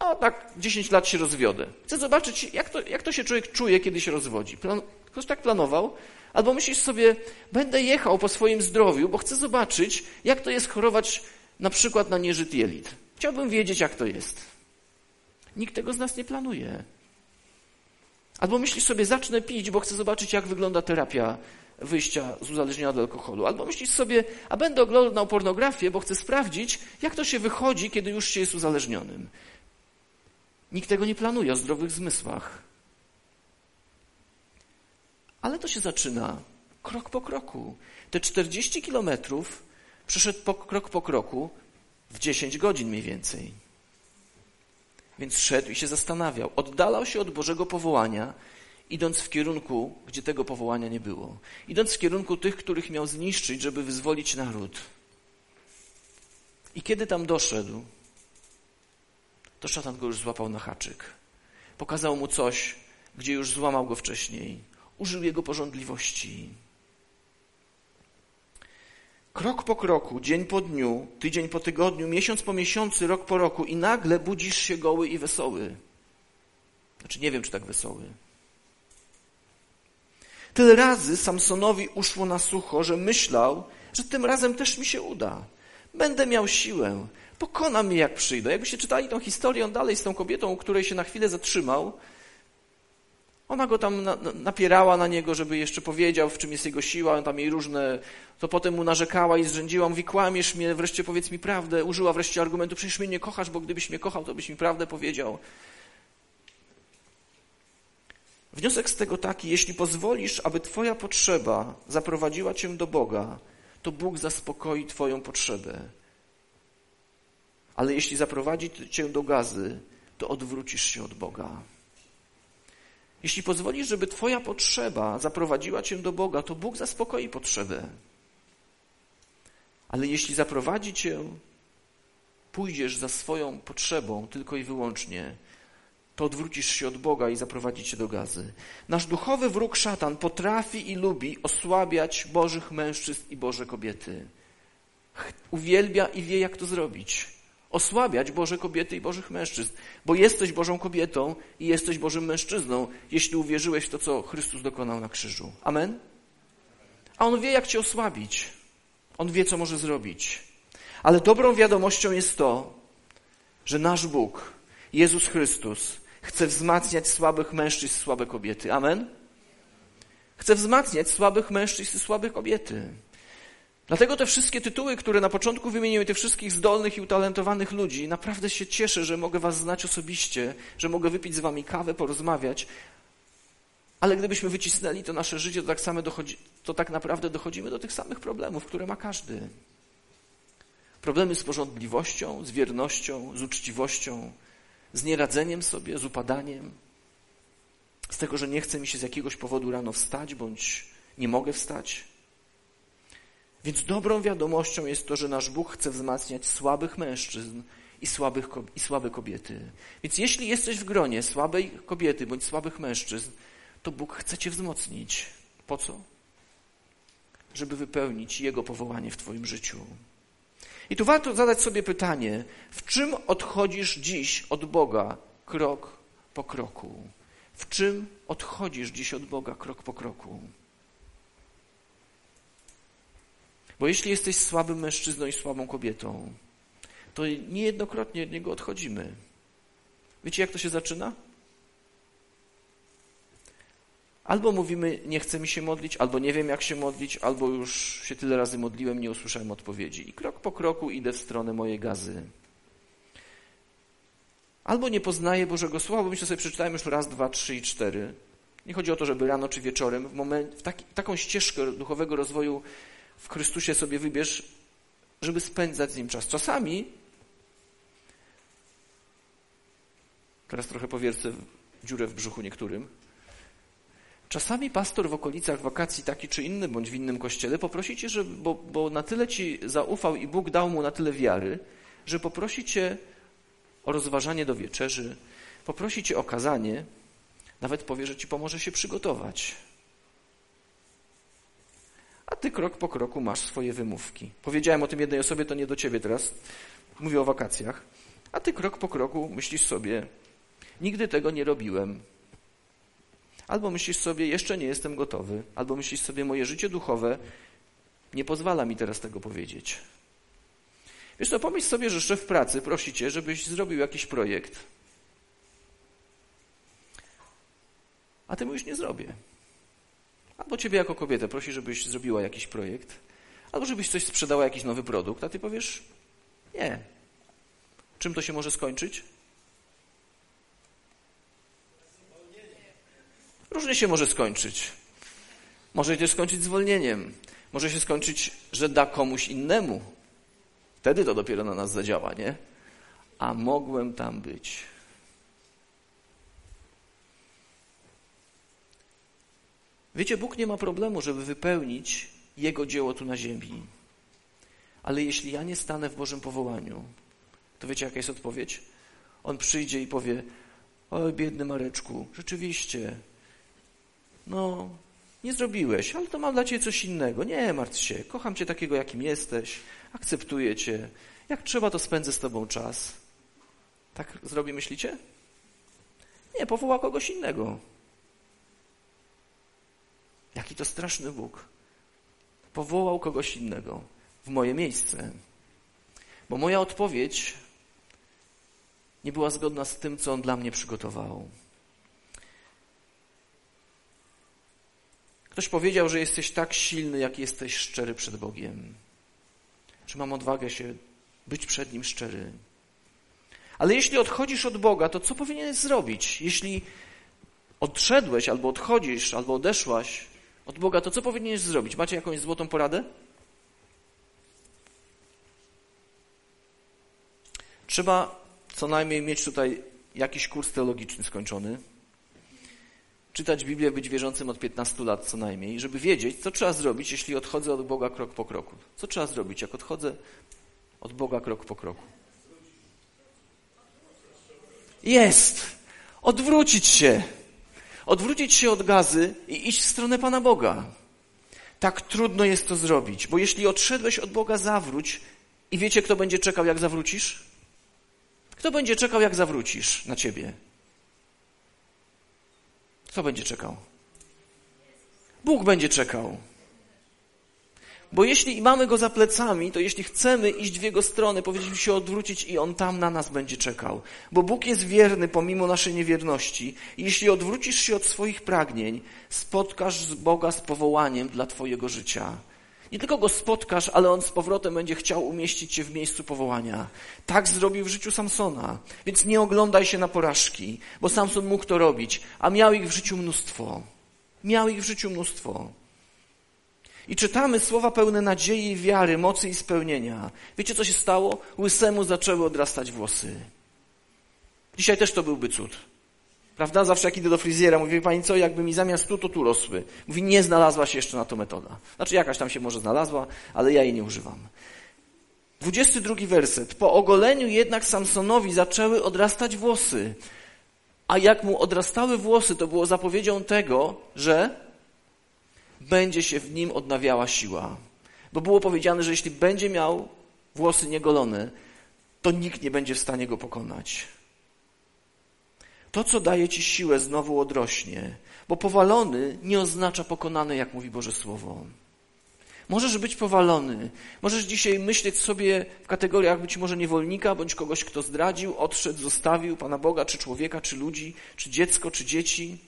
o, tak 10 lat się rozwiodę. Chcę zobaczyć, jak to, jak to się człowiek czuje, kiedy się rozwodzi. Plan, ktoś tak planował. Albo myślisz sobie, będę jechał po swoim zdrowiu, bo chcę zobaczyć, jak to jest chorować na przykład na nieżyt jelit. Chciałbym wiedzieć, jak to jest. Nikt tego z nas nie planuje. Albo myślisz sobie, zacznę pić, bo chcę zobaczyć, jak wygląda terapia wyjścia z uzależnienia od alkoholu. Albo myślisz sobie, a będę oglądał pornografię, bo chcę sprawdzić, jak to się wychodzi, kiedy już się jest uzależnionym. Nikt tego nie planuje o zdrowych zmysłach. Ale to się zaczyna krok po kroku. Te 40 kilometrów przeszedł po, krok po kroku w 10 godzin mniej więcej. Więc szedł i się zastanawiał. Oddalał się od Bożego powołania, idąc w kierunku, gdzie tego powołania nie było. Idąc w kierunku tych, których miał zniszczyć, żeby wyzwolić naród. I kiedy tam doszedł, to szatan go już złapał na haczyk. Pokazał mu coś, gdzie już złamał go wcześniej. Użył jego porządliwości. Krok po kroku, dzień po dniu, tydzień po tygodniu, miesiąc po miesiącu, rok po roku i nagle budzisz się goły i wesoły. Znaczy nie wiem, czy tak wesoły. Tyle razy Samsonowi uszło na sucho, że myślał, że tym razem też mi się uda. Będę miał siłę, pokona mnie jak przyjdę. Jakbyście czytali tą historię, on dalej z tą kobietą, u której się na chwilę zatrzymał, ona go tam na, napierała na niego, żeby jeszcze powiedział, w czym jest jego siła, on tam jej różne, to potem mu narzekała i zrzędziła, mówi, kłamiesz mnie, wreszcie powiedz mi prawdę. Użyła wreszcie argumentu, przecież mnie nie kochasz, bo gdybyś mnie kochał, to byś mi prawdę powiedział. Wniosek z tego taki, jeśli pozwolisz, aby Twoja potrzeba zaprowadziła Cię do Boga, to Bóg zaspokoi Twoją potrzebę. Ale jeśli zaprowadzi Cię do gazy, to odwrócisz się od Boga. Jeśli pozwolisz, żeby Twoja potrzeba zaprowadziła Cię do Boga, to Bóg zaspokoi potrzebę. Ale jeśli zaprowadzi Cię, pójdziesz za swoją potrzebą tylko i wyłącznie, to odwrócisz się od Boga i zaprowadzi cię do gazy. Nasz duchowy wróg szatan potrafi i lubi osłabiać Bożych mężczyzn i Boże kobiety. Uwielbia i wie, jak to zrobić. Osłabiać Boże kobiety i Bożych mężczyzn, bo jesteś Bożą kobietą i jesteś Bożym mężczyzną, jeśli uwierzyłeś w to, co Chrystus dokonał na krzyżu. Amen? A On wie, jak cię osłabić. On wie, co może zrobić. Ale dobrą wiadomością jest to, że nasz Bóg, Jezus Chrystus, Chce wzmacniać słabych mężczyzn, słabe kobiety. Amen? Chce wzmacniać słabych mężczyzn i słabe kobiety. Dlatego te wszystkie tytuły, które na początku wymieniłem, tych wszystkich zdolnych i utalentowanych ludzi, naprawdę się cieszę, że mogę was znać osobiście, że mogę wypić z wami kawę, porozmawiać. Ale gdybyśmy wycisnęli to nasze życie, to tak, same dochodzi, to tak naprawdę dochodzimy do tych samych problemów, które ma każdy. Problemy z porządliwością, z wiernością, z uczciwością, z nieradzeniem sobie, z upadaniem, z tego, że nie chce mi się z jakiegoś powodu rano wstać, bądź nie mogę wstać. Więc dobrą wiadomością jest to, że nasz Bóg chce wzmacniać słabych mężczyzn i, słabych, i słabe kobiety. Więc jeśli jesteś w gronie słabej kobiety bądź słabych mężczyzn, to Bóg chce cię wzmocnić. Po co? Żeby wypełnić Jego powołanie w Twoim życiu. I tu warto zadać sobie pytanie, w czym odchodzisz dziś od Boga krok po kroku? W czym odchodzisz dziś od Boga krok po kroku? Bo jeśli jesteś słabym mężczyzną i słabą kobietą, to niejednokrotnie od niego odchodzimy. Wiecie, jak to się zaczyna? Albo mówimy, nie chcę mi się modlić, albo nie wiem, jak się modlić, albo już się tyle razy modliłem, nie usłyszałem odpowiedzi. I krok po kroku idę w stronę mojej gazy. Albo nie poznaję Bożego Słowa, bo myślę sobie, przeczytałem już raz, dwa, trzy i cztery. Nie chodzi o to, żeby rano czy wieczorem, w, moment, w taki, taką ścieżkę duchowego rozwoju w Chrystusie sobie wybierz, żeby spędzać z Nim czas. Czasami, teraz trochę powiercę dziurę w brzuchu niektórym, Czasami pastor w okolicach wakacji taki czy inny, bądź w innym kościele poprosi cię, że, bo, bo na tyle ci zaufał i Bóg dał mu na tyle wiary, że poprosi cię o rozważanie do wieczerzy, poprosi cię o kazanie, nawet powie, że ci pomoże się przygotować. A ty krok po kroku masz swoje wymówki. Powiedziałem o tym jednej osobie, to nie do ciebie teraz. Mówię o wakacjach. A ty krok po kroku myślisz sobie, nigdy tego nie robiłem, Albo myślisz sobie, jeszcze nie jestem gotowy, albo myślisz sobie, moje życie duchowe nie pozwala mi teraz tego powiedzieć. Wiesz to pomyśl sobie, że szef pracy prosi cię, żebyś zrobił jakiś projekt. A ty mówisz, nie zrobię. Albo ciebie jako kobietę prosi, żebyś zrobiła jakiś projekt, albo żebyś coś sprzedała, jakiś nowy produkt, a ty powiesz, nie. Czym to się może skończyć? Różnie się może skończyć. Może się skończyć zwolnieniem. Może się skończyć, że da komuś innemu. Wtedy to dopiero na nas zadziała, nie? A mogłem tam być. Wiecie, Bóg nie ma problemu, żeby wypełnić Jego dzieło tu na ziemi. Ale jeśli ja nie stanę w Bożym powołaniu, to wiecie, jaka jest odpowiedź? On przyjdzie i powie: Oj, biedny Mareczku, rzeczywiście, no, nie zrobiłeś, ale to mam dla ciebie coś innego. Nie martw się, kocham cię takiego, jakim jesteś, akceptuję cię. Jak trzeba, to spędzę z tobą czas. Tak zrobi, myślicie? Nie, powoła kogoś innego. Jaki to straszny Bóg. Powołał kogoś innego w moje miejsce. Bo moja odpowiedź nie była zgodna z tym, co On dla mnie przygotował. Ktoś powiedział, że jesteś tak silny, jak jesteś szczery przed Bogiem. Czy mam odwagę się być przed Nim szczery? Ale jeśli odchodzisz od Boga, to co powinieneś zrobić? Jeśli odszedłeś, albo odchodzisz, albo odeszłaś od Boga, to co powinieneś zrobić? Macie jakąś złotą poradę? Trzeba co najmniej mieć tutaj jakiś kurs teologiczny skończony czytać Biblię, być wierzącym od 15 lat co najmniej, żeby wiedzieć, co trzeba zrobić, jeśli odchodzę od Boga krok po kroku. Co trzeba zrobić, jak odchodzę od Boga krok po kroku? Jest! Odwrócić się. Odwrócić się od gazy i iść w stronę Pana Boga. Tak trudno jest to zrobić, bo jeśli odszedłeś od Boga, zawróć i wiecie, kto będzie czekał, jak zawrócisz? Kto będzie czekał, jak zawrócisz na ciebie? Kto będzie czekał? Bóg będzie czekał. Bo jeśli mamy go za plecami, to jeśli chcemy iść w jego stronę, powinniśmy się odwrócić i on tam na nas będzie czekał. Bo Bóg jest wierny pomimo naszej niewierności. I jeśli odwrócisz się od swoich pragnień, spotkasz z Boga z powołaniem dla Twojego życia. Nie tylko go spotkasz, ale on z powrotem będzie chciał umieścić cię w miejscu powołania. Tak zrobił w życiu Samsona. Więc nie oglądaj się na porażki, bo Samson mógł to robić, a miał ich w życiu mnóstwo. Miał ich w życiu mnóstwo. I czytamy słowa pełne nadziei, wiary, mocy i spełnienia. Wiecie, co się stało? Łysemu zaczęły odrastać włosy. Dzisiaj też to byłby cud. Prawda? Zawsze jak idę do fryzjera, mówię, pani co, jakby mi zamiast tu, to tu rosły. Mówi, nie znalazła się jeszcze na to metoda. Znaczy jakaś tam się może znalazła, ale ja jej nie używam. 22 werset. Po ogoleniu jednak Samsonowi zaczęły odrastać włosy. A jak mu odrastały włosy, to było zapowiedzią tego, że będzie się w nim odnawiała siła. Bo było powiedziane, że jeśli będzie miał włosy niegolone, to nikt nie będzie w stanie go pokonać. To, co daje ci siłę, znowu odrośnie, bo powalony nie oznacza pokonany, jak mówi Boże Słowo. Możesz być powalony. Możesz dzisiaj myśleć sobie w kategoriach być może niewolnika, bądź kogoś, kto zdradził, odszedł, zostawił Pana Boga, czy człowieka, czy ludzi, czy dziecko, czy dzieci.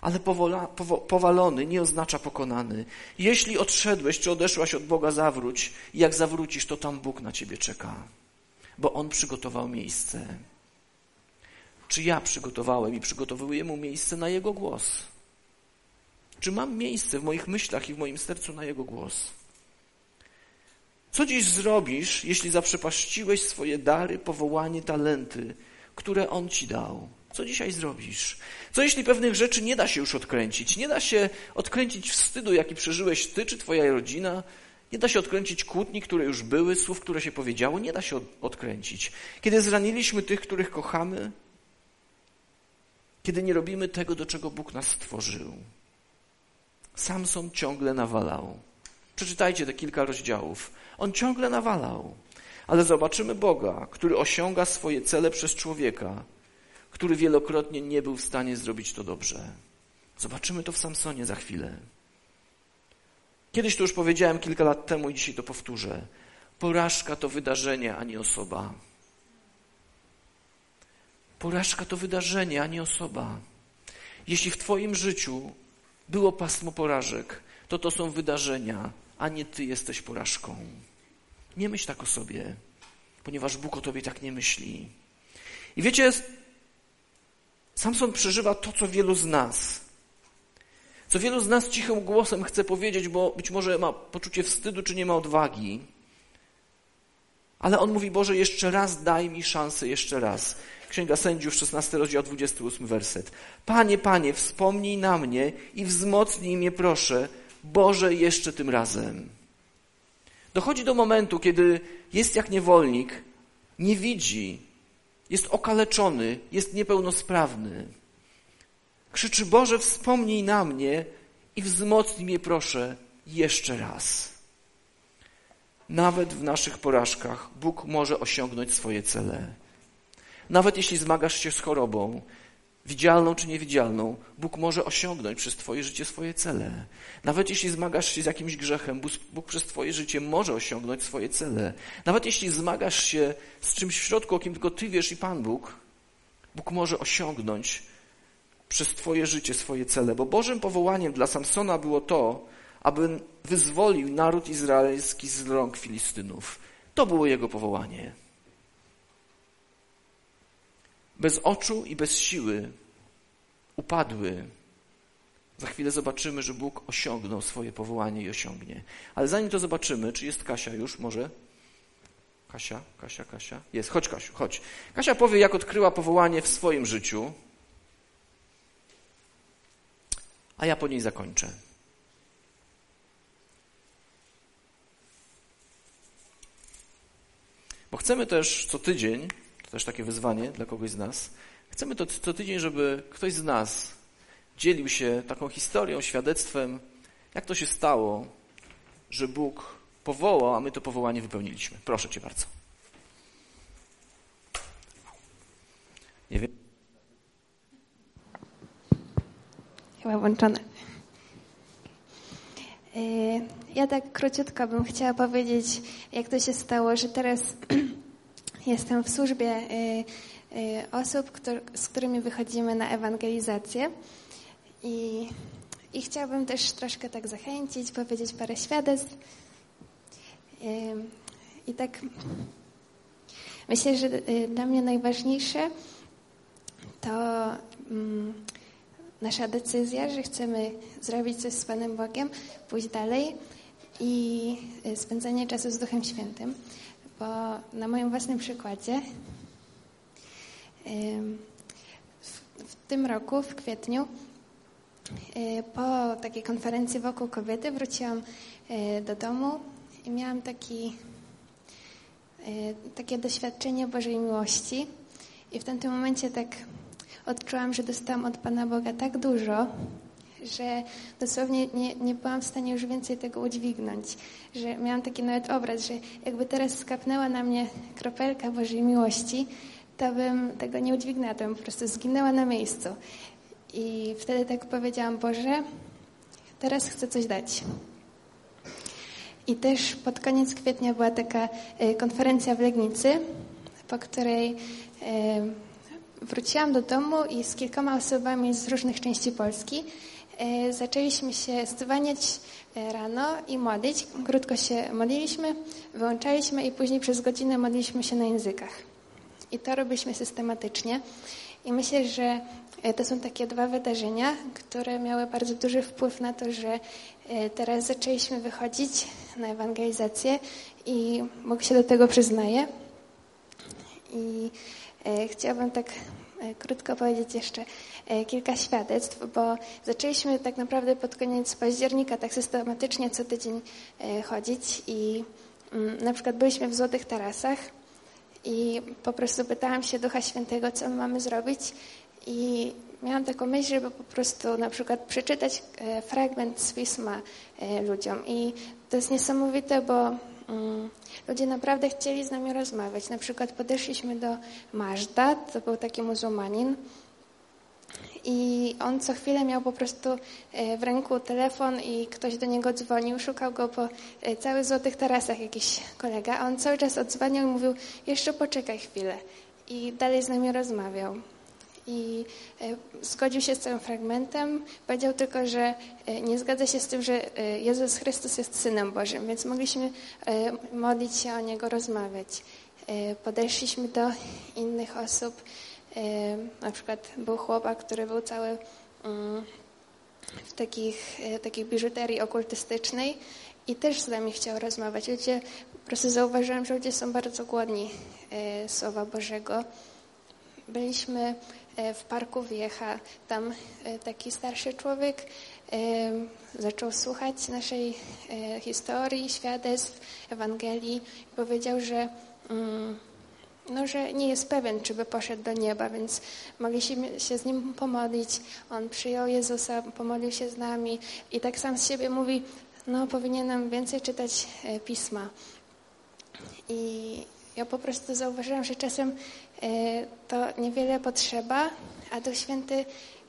Ale powola, powo, powalony nie oznacza pokonany. Jeśli odszedłeś, czy odeszłaś od Boga, zawróć. I jak zawrócisz, to tam Bóg na ciebie czeka. Bo On przygotował miejsce. Czy ja przygotowałem i przygotowuję mu miejsce na jego głos? Czy mam miejsce w moich myślach i w moim sercu na jego głos? Co dziś zrobisz, jeśli zaprzepaściłeś swoje dary, powołanie, talenty, które on ci dał? Co dzisiaj zrobisz? Co jeśli pewnych rzeczy nie da się już odkręcić? Nie da się odkręcić wstydu, jaki przeżyłeś ty czy twoja rodzina? Nie da się odkręcić kłótni, które już były, słów, które się powiedziało? Nie da się odkręcić. Kiedy zraniliśmy tych, których kochamy, kiedy nie robimy tego, do czego Bóg nas stworzył. Samson ciągle nawalał. Przeczytajcie te kilka rozdziałów. On ciągle nawalał. Ale zobaczymy Boga, który osiąga swoje cele przez człowieka, który wielokrotnie nie był w stanie zrobić to dobrze. Zobaczymy to w Samsonie za chwilę. Kiedyś to już powiedziałem kilka lat temu i dzisiaj to powtórzę. Porażka to wydarzenie, a nie osoba. Porażka to wydarzenie, a nie osoba. Jeśli w Twoim życiu było pasmo porażek, to to są wydarzenia, a nie Ty jesteś porażką. Nie myśl tak o sobie, ponieważ Bóg o Tobie tak nie myśli. I wiecie, Samson przeżywa to, co wielu z nas. Co wielu z nas cichym głosem chce powiedzieć, bo być może ma poczucie wstydu, czy nie ma odwagi. Ale on mówi, Boże, jeszcze raz daj mi szansę, jeszcze raz. Księga Sędziów, 16 rozdział, 28 werset. Panie, Panie, wspomnij na mnie i wzmocnij mnie, proszę, Boże, jeszcze tym razem. Dochodzi do momentu, kiedy jest jak niewolnik, nie widzi, jest okaleczony, jest niepełnosprawny. Krzyczy, Boże, wspomnij na mnie i wzmocnij mnie, proszę, jeszcze raz. Nawet w naszych porażkach Bóg może osiągnąć swoje cele. Nawet jeśli zmagasz się z chorobą, widzialną czy niewidzialną, Bóg może osiągnąć przez Twoje życie swoje cele. Nawet jeśli zmagasz się z jakimś grzechem, Bóg przez Twoje życie może osiągnąć swoje cele. Nawet jeśli zmagasz się z czymś w środku, o kim tylko Ty wiesz i Pan Bóg, Bóg może osiągnąć przez Twoje życie swoje cele. Bo Bożym powołaniem dla Samsona było to, aby wyzwolił naród izraelski z rąk Filistynów. To było jego powołanie. Bez oczu i bez siły upadły. Za chwilę zobaczymy, że Bóg osiągnął swoje powołanie i osiągnie. Ale zanim to zobaczymy, czy jest Kasia już, może? Kasia, Kasia, Kasia. Jest, chodź Kasiu, chodź. Kasia powie, jak odkryła powołanie w swoim życiu, a ja po niej zakończę. Bo chcemy też co tydzień, to też takie wyzwanie dla kogoś z nas, chcemy to co tydzień, żeby ktoś z nas dzielił się taką historią, świadectwem, jak to się stało, że Bóg powołał, a my to powołanie wypełniliśmy. Proszę Cię bardzo. Nie wiem. Chyba włączone. Y, ja tak króciutko bym chciała powiedzieć, jak to się stało, że teraz jestem w służbie y, y, osób, z którymi wychodzimy na ewangelizację. I, I chciałabym też troszkę tak zachęcić, powiedzieć parę świadectw. I tak myślę, że dla mnie najważniejsze to mm, nasza decyzja, że chcemy zrobić coś z Panem Bogiem, pójść dalej i y, spędzanie czasu z Duchem Świętym. Bo na moim własnym przykładzie w tym roku, w kwietniu, y, po takiej konferencji wokół kobiety wróciłam y, do domu i miałam taki, takie doświadczenie Bożej miłości. I w tamtym momencie tak odczułam, że dostałam od Pana Boga tak dużo, że dosłownie nie, nie byłam w stanie już więcej tego udźwignąć. Że miałam taki nawet obraz, że jakby teraz skapnęła na mnie kropelka Bożej miłości, to bym tego nie udźwignęła, to bym po prostu zginęła na miejscu. I wtedy tak powiedziałam, Boże, teraz chcę coś dać. I też pod koniec kwietnia była taka e, konferencja w Legnicy, po której e, wróciłam do domu i z kilkoma osobami z różnych części Polski zaczęliśmy się zwaniać e, rano i modlić. Krótko się modliliśmy, wyłączaliśmy i później przez godzinę modliliśmy się na językach. I to robiliśmy systematycznie. I myślę, że e, to są takie dwa wydarzenia, które miały bardzo duży wpływ na to, że teraz zaczęliśmy wychodzić na ewangelizację i Bóg się do tego przyznaje. I E, chciałabym tak e, krótko powiedzieć jeszcze e, kilka świadectw, bo zaczęliśmy tak naprawdę pod koniec października tak systematycznie co tydzień chodzić i mm, na przykład byliśmy w Złotych Tarasach i po prostu pytałam się Ducha Świętego, co my mamy zrobić i miałam taką myśl, żeby po prostu na przykład przeczytać fragment z pisma ludziom i to jest niesamowite, bo mm, ludzie naprawdę chcieli z nami rozmawiać. Na przykład podeszliśmy do Mażda, to był taki muzułmanin, i on co chwilę miał po prostu e, w ręku telefon i ktoś do niego dzwonił, szukał go po e, całych złotych tarasach jakiś kolega, a on cały czas odzwaniał i mówił, jeszcze poczekaj chwilę. I dalej z nami rozmawiał i e, zgodził się z całym fragmentem. Powiedział tylko, że nie zgadza się z tym, że Jezus Chrystus jest Synem Bożym, więc mogliśmy modlić się o Niego, rozmawiać. Podeszliśmy do innych osób. Na przykład był chłopak, który był cały mm, w takich, e, takiej biżuterii okultystycznej i też z nami chciał rozmawiać. Ludzie, po prostu zauważyłam, że ludzie są bardzo głodni e, Słowa Bożego. Byliśmy e, w parku Wiecha, tam taki starszy człowiek zaczął słuchać naszej historii, świadectw, Ewangelii. Powiedział, że mm, no, że nie jest pewien, czy by poszedł do nieba, więc mogliśmy się z nim pomodlić. On przyjął Jezusa, pomodlił się z nami i tak sam z siebie mówi, no powinienem więcej czytać e, pisma. I ja po prostu zauważyłam, że czasem e, to niewiele potrzeba, a Duch Święty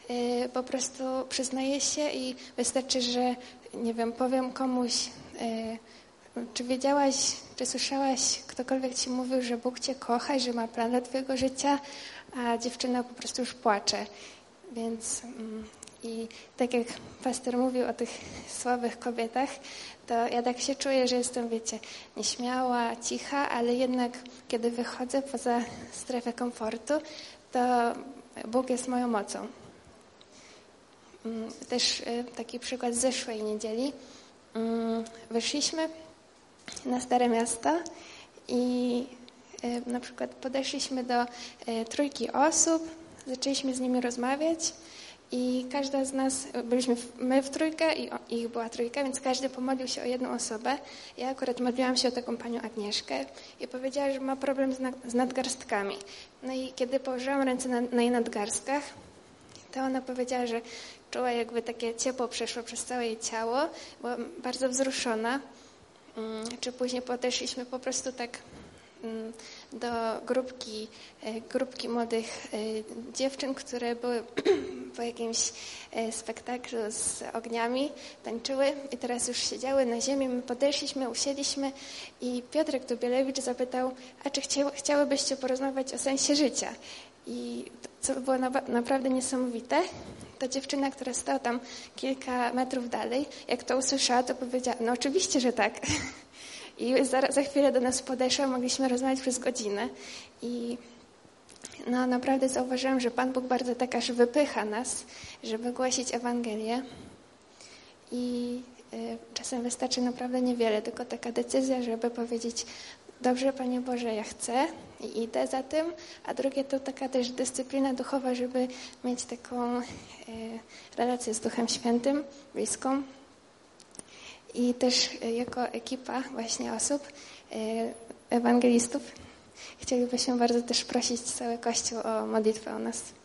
e, po prostu przyznaje się i wystarczy, że nie wiem, powiem komuś, czy wiedziałaś, czy słyszałaś, ktokolwiek ci mówił, że Bóg cię kocha i że ma plan dla twojego życia, a dziewczyna po prostu już płacze. Więc mm, i tak jak pastor mówił o tych słabych kobietach, to ja tak się czuję, że jestem, wiecie, nieśmiała, cicha, ale jednak kiedy wychodzę poza strefę komfortu, to Bóg jest moją mocą. Mm, Też y, taki przykład z zeszłej niedzieli. Mm, Wyszliśmy na Stare Miasto i y, na przykład podeszliśmy do y, trójki osób, zaczęliśmy z nimi rozmawiać i każda z nas, byliśmy w, my w trójkę i ich była trójka, więc każdy pomodlił się o jedną osobę. Ja akurat modliłam się o taką panią Agnieszkę i powiedziała, że ma problem z, nad, z nadgarstkami. No i kiedy położyłam ręce na, na jej nadgarstkach, to ona powiedziała, że czuła jakby takie ciepło przeszło przez całe jej ciało, była bardzo wzruszona. Mm, Czy później podeszliśmy po prostu tak mm, do grupki, e, grupki młodych e, dziewczyn, które były po jakimś e, spektaklu z ogniami, tańczyły i teraz już siedziały na ziemi. My podeszliśmy, usiedliśmy i Piotrek Dubielewicz zapytał, a czy chcia, chciałybyście porozmawiać o sensie życia? I co było na, naprawdę niesamowite, ta dziewczyna, która stała tam kilka metrów dalej, jak to usłyszała, to powiedziała, no oczywiście, że tak. I za, za chwilę do nas podeszła, mogliśmy rozmawiać przez godzinę. I no, naprawdę zauważyłam, że Pan Bóg bardzo tak aż wypycha nas, żeby głosić Ewangelię. I y, czasem wystarczy naprawdę niewiele, tylko taka decyzja, żeby powiedzieć, dobrze Panie Boże, ja chcę i idę za tym, a drugie to taka też dyscyplina duchowa, żeby mieć taką y, relację z Duchem Świętym, bliską. I też y, jako ekipa właśnie osób, y, ewangelistów, chcielibyśmy bardzo też prosić cały Kościół o modlitwę o nas.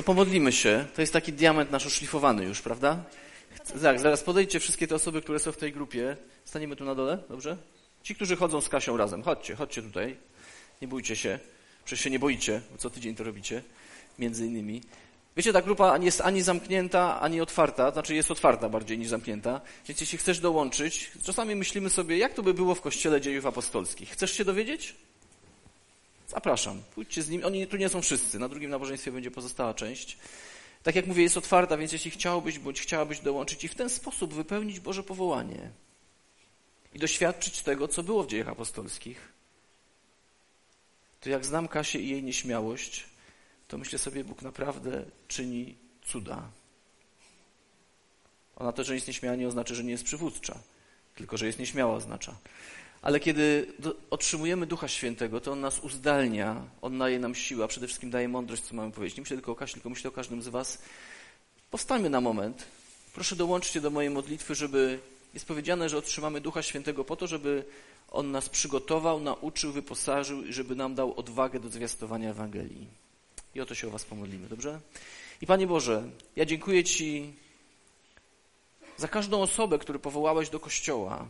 To pomodlimy się. To jest taki diament nasz oszlifowany już, prawda? Tak, zaraz podejdźcie wszystkie te osoby, które są w tej grupie. Staniemy tu na dole, dobrze? Ci, którzy chodzą z Kasią razem, chodźcie, chodźcie tutaj. Nie bójcie się. Przecież się nie boicie, bo co tydzień to robicie, między innymi. Wiecie, ta grupa jest ani zamknięta, ani otwarta, znaczy jest otwarta bardziej niż zamknięta. Więc jeśli chcesz dołączyć, czasami myślimy sobie, jak to by było w Kościele Dziejów Apostolskich. Chcesz się dowiedzieć? Zapraszam, pójdźcie z nimi. Oni tu nie są wszyscy, na drugim nabożeństwie będzie pozostała część. Tak jak mówię, jest otwarta, więc jeśli chciałbyś bądź chciałabyś dołączyć i w ten sposób wypełnić Boże powołanie i doświadczyć tego, co było w dziejach apostolskich, to jak znam Kasię i jej nieśmiałość, to myślę sobie, Bóg naprawdę czyni cuda. Ona to, że jest nieśmiała, nie oznacza, że nie jest przywódcza, tylko że jest nieśmiała oznacza. Ale kiedy otrzymujemy Ducha Świętego, to On nas uzdalnia, On daje nam siłę, a przede wszystkim daje mądrość, co mamy powiedzieć. Nie myślę tylko o Kasi, tylko myślę o każdym z Was. Powstańmy na moment. Proszę dołączcie do mojej modlitwy, żeby jest powiedziane, że otrzymamy Ducha Świętego po to, żeby On nas przygotował, nauczył, wyposażył i żeby nam dał odwagę do zwiastowania Ewangelii. I o to się o Was pomodlimy, dobrze? I Panie Boże, ja dziękuję Ci za każdą osobę, którą powołałeś do Kościoła,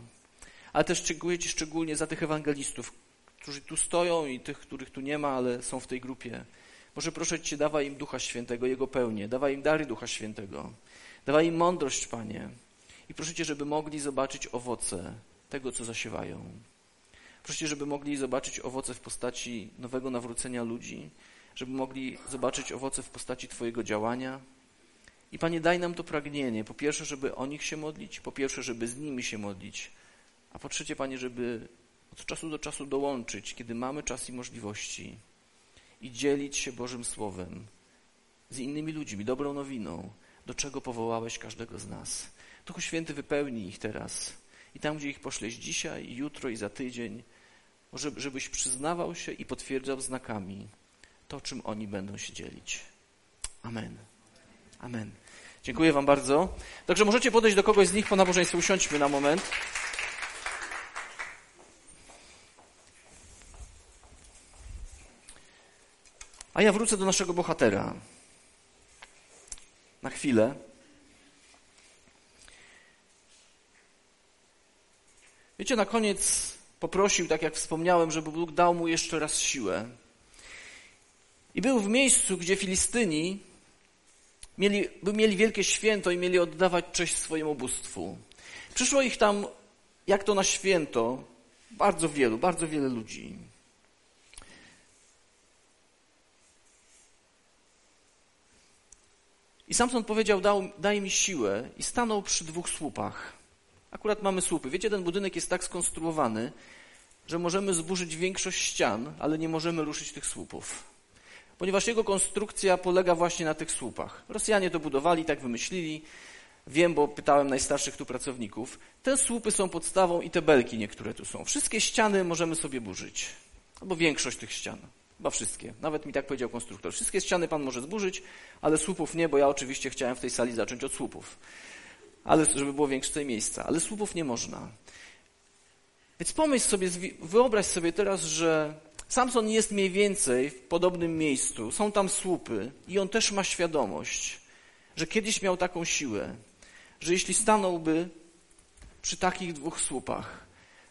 ale też dziękuję Ci szczególnie za tych ewangelistów, którzy tu stoją i tych, których tu nie ma, ale są w tej grupie. Może proszę Cię, dawaj im Ducha Świętego, Jego pełnię, dawaj im dary Ducha Świętego, dawaj im mądrość, Panie. I proszę Cię, żeby mogli zobaczyć owoce tego, co zasiewają. Proszę Cię, żeby mogli zobaczyć owoce w postaci nowego nawrócenia ludzi, żeby mogli zobaczyć owoce w postaci Twojego działania. I Panie, daj nam to pragnienie. Po pierwsze, żeby o nich się modlić, po pierwsze, żeby z nimi się modlić, a po trzecie, Panie, żeby od czasu do czasu dołączyć, kiedy mamy czas i możliwości i dzielić się Bożym Słowem z innymi ludźmi, dobrą nowiną, do czego powołałeś każdego z nas. Duchu Święty wypełni ich teraz. I tam, gdzie ich poszleś dzisiaj, i jutro, i za tydzień, żebyś przyznawał się i potwierdzał znakami to, czym oni będą się dzielić. Amen. Amen. Dziękuję Wam bardzo. Także możecie podejść do kogoś z nich po nabożeństwie. Usiądźmy na moment. A ja wrócę do naszego bohatera. Na chwilę. Wiecie, na koniec poprosił, tak jak wspomniałem, żeby Bóg dał mu jeszcze raz siłę. I był w miejscu, gdzie Filistyni mieli, mieli wielkie święto i mieli oddawać cześć swojemu bóstwu. Przyszło ich tam, jak to na święto, bardzo wielu, bardzo wiele ludzi. I Samson powiedział, dał, daj mi siłę i stanął przy dwóch słupach. Akurat mamy słupy. Wiecie, ten budynek jest tak skonstruowany, że możemy zburzyć większość ścian, ale nie możemy ruszyć tych słupów. Ponieważ jego konstrukcja polega właśnie na tych słupach. Rosjanie to budowali, tak wymyślili. Wiem, bo pytałem najstarszych tu pracowników. Te słupy są podstawą i te belki niektóre tu są. Wszystkie ściany możemy sobie burzyć. Albo większość tych ścian. Chyba wszystkie. Nawet mi tak powiedział konstruktor. Wszystkie ściany pan może zburzyć, ale słupów nie, bo ja oczywiście chciałem w tej sali zacząć od słupów. Ale żeby było większe miejsca. Ale słupów nie można. Więc pomyśl sobie, wyobraź sobie teraz, że Samson jest mniej więcej w podobnym miejscu. Są tam słupy i on też ma świadomość, że kiedyś miał taką siłę, że jeśli stanąłby przy takich dwóch słupach,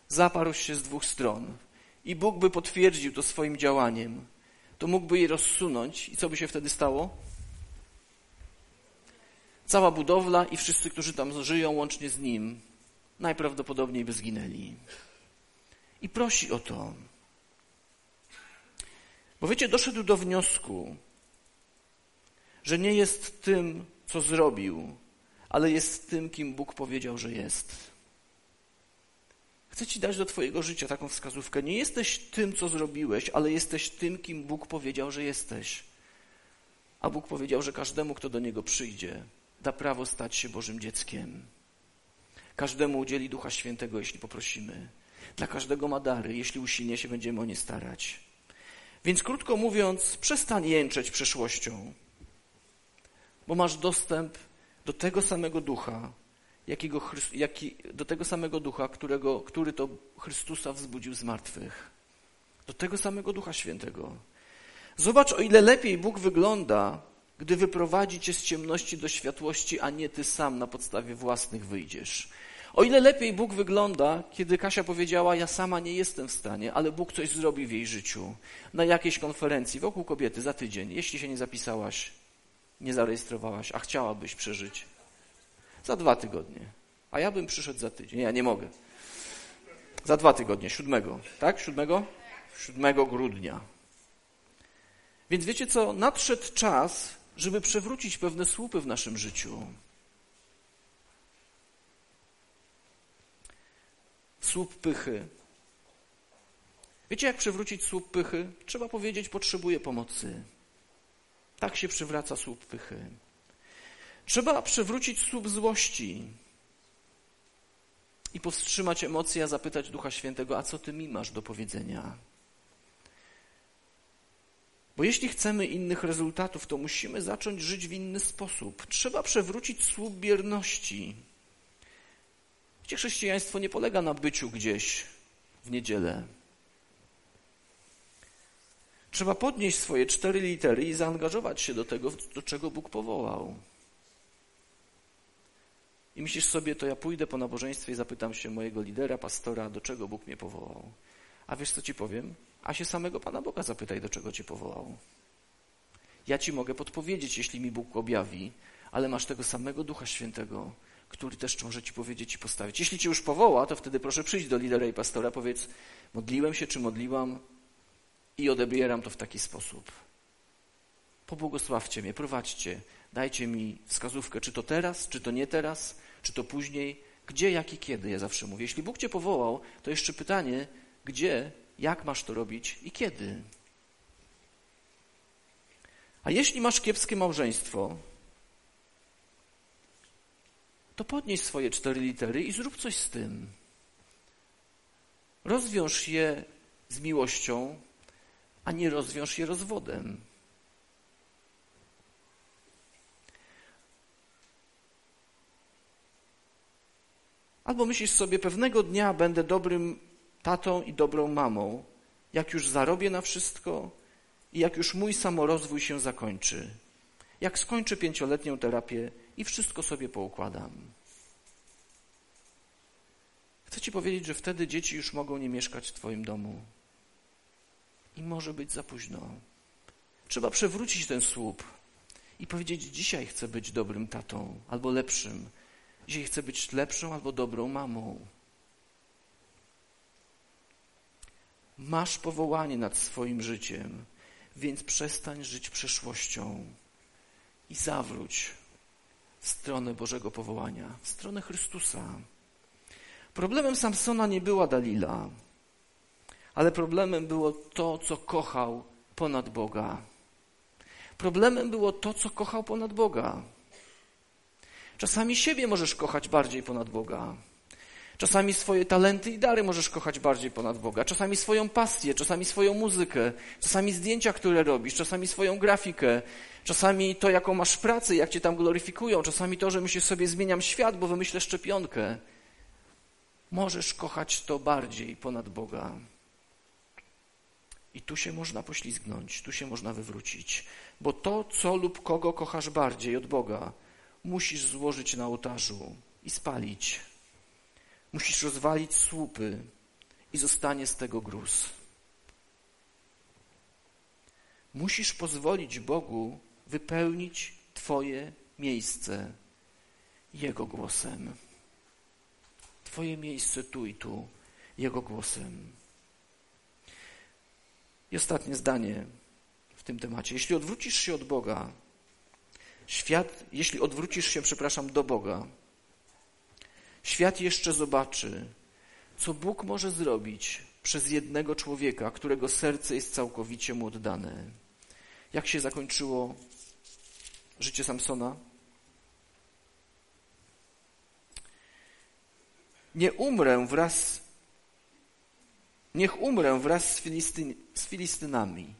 zaparł się z dwóch stron, i Bóg by potwierdził to swoim działaniem, to mógłby je rozsunąć i co by się wtedy stało? Cała budowla i wszyscy, którzy tam żyją łącznie z Nim, najprawdopodobniej by zginęli. I prosi o to. Bo wiecie, doszedł do wniosku, że nie jest tym, co zrobił, ale jest tym, kim Bóg powiedział, że jest. Chcę Ci dać do Twojego życia taką wskazówkę. Nie jesteś tym, co zrobiłeś, ale jesteś tym, kim Bóg powiedział, że jesteś. A Bóg powiedział, że każdemu, kto do Niego przyjdzie, da prawo stać się Bożym dzieckiem. Każdemu udzieli Ducha Świętego, jeśli poprosimy. Dla każdego ma dary, jeśli usilnie się będziemy o nie starać. Więc krótko mówiąc, przestań jęczeć przeszłością, bo masz dostęp do tego samego ducha, jakiego, jaki, do tego samego ducha, którego, który to Chrystusa wzbudził z martwych. Do tego samego Ducha Świętego. Zobacz, o ile lepiej Bóg wygląda, gdy wyprowadzi cię z ciemności do światłości, a nie ty sam na podstawie własnych wyjdziesz. O ile lepiej Bóg wygląda, kiedy Kasia powiedziała: Ja sama nie jestem w stanie, ale Bóg coś zrobi w jej życiu. Na jakiejś konferencji wokół kobiety za tydzień, jeśli się nie zapisałaś, nie zarejestrowałaś, a chciałabyś przeżyć. Za dwa tygodnie. A ja bym przyszedł za tydzień. Ja nie mogę. Za dwa tygodnie, siódmego. Tak? Siódmego? Siódmego grudnia. Więc wiecie co? Nadszedł czas, żeby przewrócić pewne słupy w naszym życiu. Słup pychy. Wiecie, jak przewrócić słup pychy? Trzeba powiedzieć, potrzebuję pomocy. Tak się przywraca słup pychy. Trzeba przywrócić słup złości i powstrzymać emocje, a zapytać Ducha Świętego, a co ty mi masz do powiedzenia? Bo jeśli chcemy innych rezultatów, to musimy zacząć żyć w inny sposób. Trzeba przewrócić słup bierności. Wiecie, chrześcijaństwo nie polega na byciu gdzieś w niedzielę. Trzeba podnieść swoje cztery litery i zaangażować się do tego, do czego Bóg powołał. I myślisz sobie, to ja pójdę po nabożeństwie i zapytam się mojego lidera, pastora, do czego Bóg mnie powołał. A wiesz, co ci powiem? A się samego Pana Boga zapytaj, do czego cię powołał. Ja ci mogę podpowiedzieć, jeśli mi Bóg objawi, ale masz tego samego Ducha Świętego, który też może ci powiedzieć i postawić. Jeśli cię już powoła, to wtedy proszę przyjść do lidera i pastora, powiedz, modliłem się czy modliłam i odebieram to w taki sposób. Pobłogosławcie mnie, prowadźcie, dajcie mi wskazówkę, czy to teraz, czy to nie teraz, czy to później, gdzie, jak i kiedy, ja zawsze mówię. Jeśli Bóg cię powołał, to jeszcze pytanie, gdzie, jak masz to robić i kiedy. A jeśli masz kiepskie małżeństwo, to podnieś swoje cztery litery i zrób coś z tym. Rozwiąż je z miłością, a nie rozwiąż je rozwodem. Albo myślisz sobie, pewnego dnia będę dobrym tatą i dobrą mamą, jak już zarobię na wszystko i jak już mój samorozwój się zakończy. Jak skończę pięcioletnią terapię i wszystko sobie poukładam. Chcę Ci powiedzieć, że wtedy dzieci już mogą nie mieszkać w Twoim domu. I może być za późno. Trzeba przewrócić ten słup i powiedzieć: Dzisiaj chcę być dobrym tatą albo lepszym. Dzisiaj chcę być lepszą albo dobrą mamą. Masz powołanie nad swoim życiem, więc przestań żyć przeszłością i zawróć w stronę Bożego powołania, w stronę Chrystusa. Problemem Samsona nie była Dalila, ale problemem było to, co kochał ponad Boga. Problemem było to, co kochał ponad Boga. Czasami siebie możesz kochać bardziej ponad Boga. Czasami swoje talenty i dary możesz kochać bardziej ponad Boga. Czasami swoją pasję, czasami swoją muzykę, czasami zdjęcia, które robisz, czasami swoją grafikę, czasami to, jaką masz pracę, jak cię tam gloryfikują, czasami to, że myślisz sobie, zmieniam świat, bo wymyślę szczepionkę. Możesz kochać to bardziej ponad Boga. I tu się można poślizgnąć, tu się można wywrócić, bo to, co lub kogo kochasz bardziej od Boga, musisz złożyć na ołtarzu i spalić. Musisz rozwalić słupy i zostanie z tego gruz. Musisz pozwolić Bogu wypełnić Twoje miejsce Jego głosem. Twoje miejsce tu i tu Jego głosem. I ostatnie zdanie w tym temacie. Jeśli odwrócisz się od Boga, świat, jeśli odwrócisz się, przepraszam, do Boga, świat jeszcze zobaczy, co Bóg może zrobić przez jednego człowieka, którego serce jest całkowicie mu oddane. Jak się zakończyło życie Samsona? Nie umrę wraz, niech umrę wraz z, z Filistynami.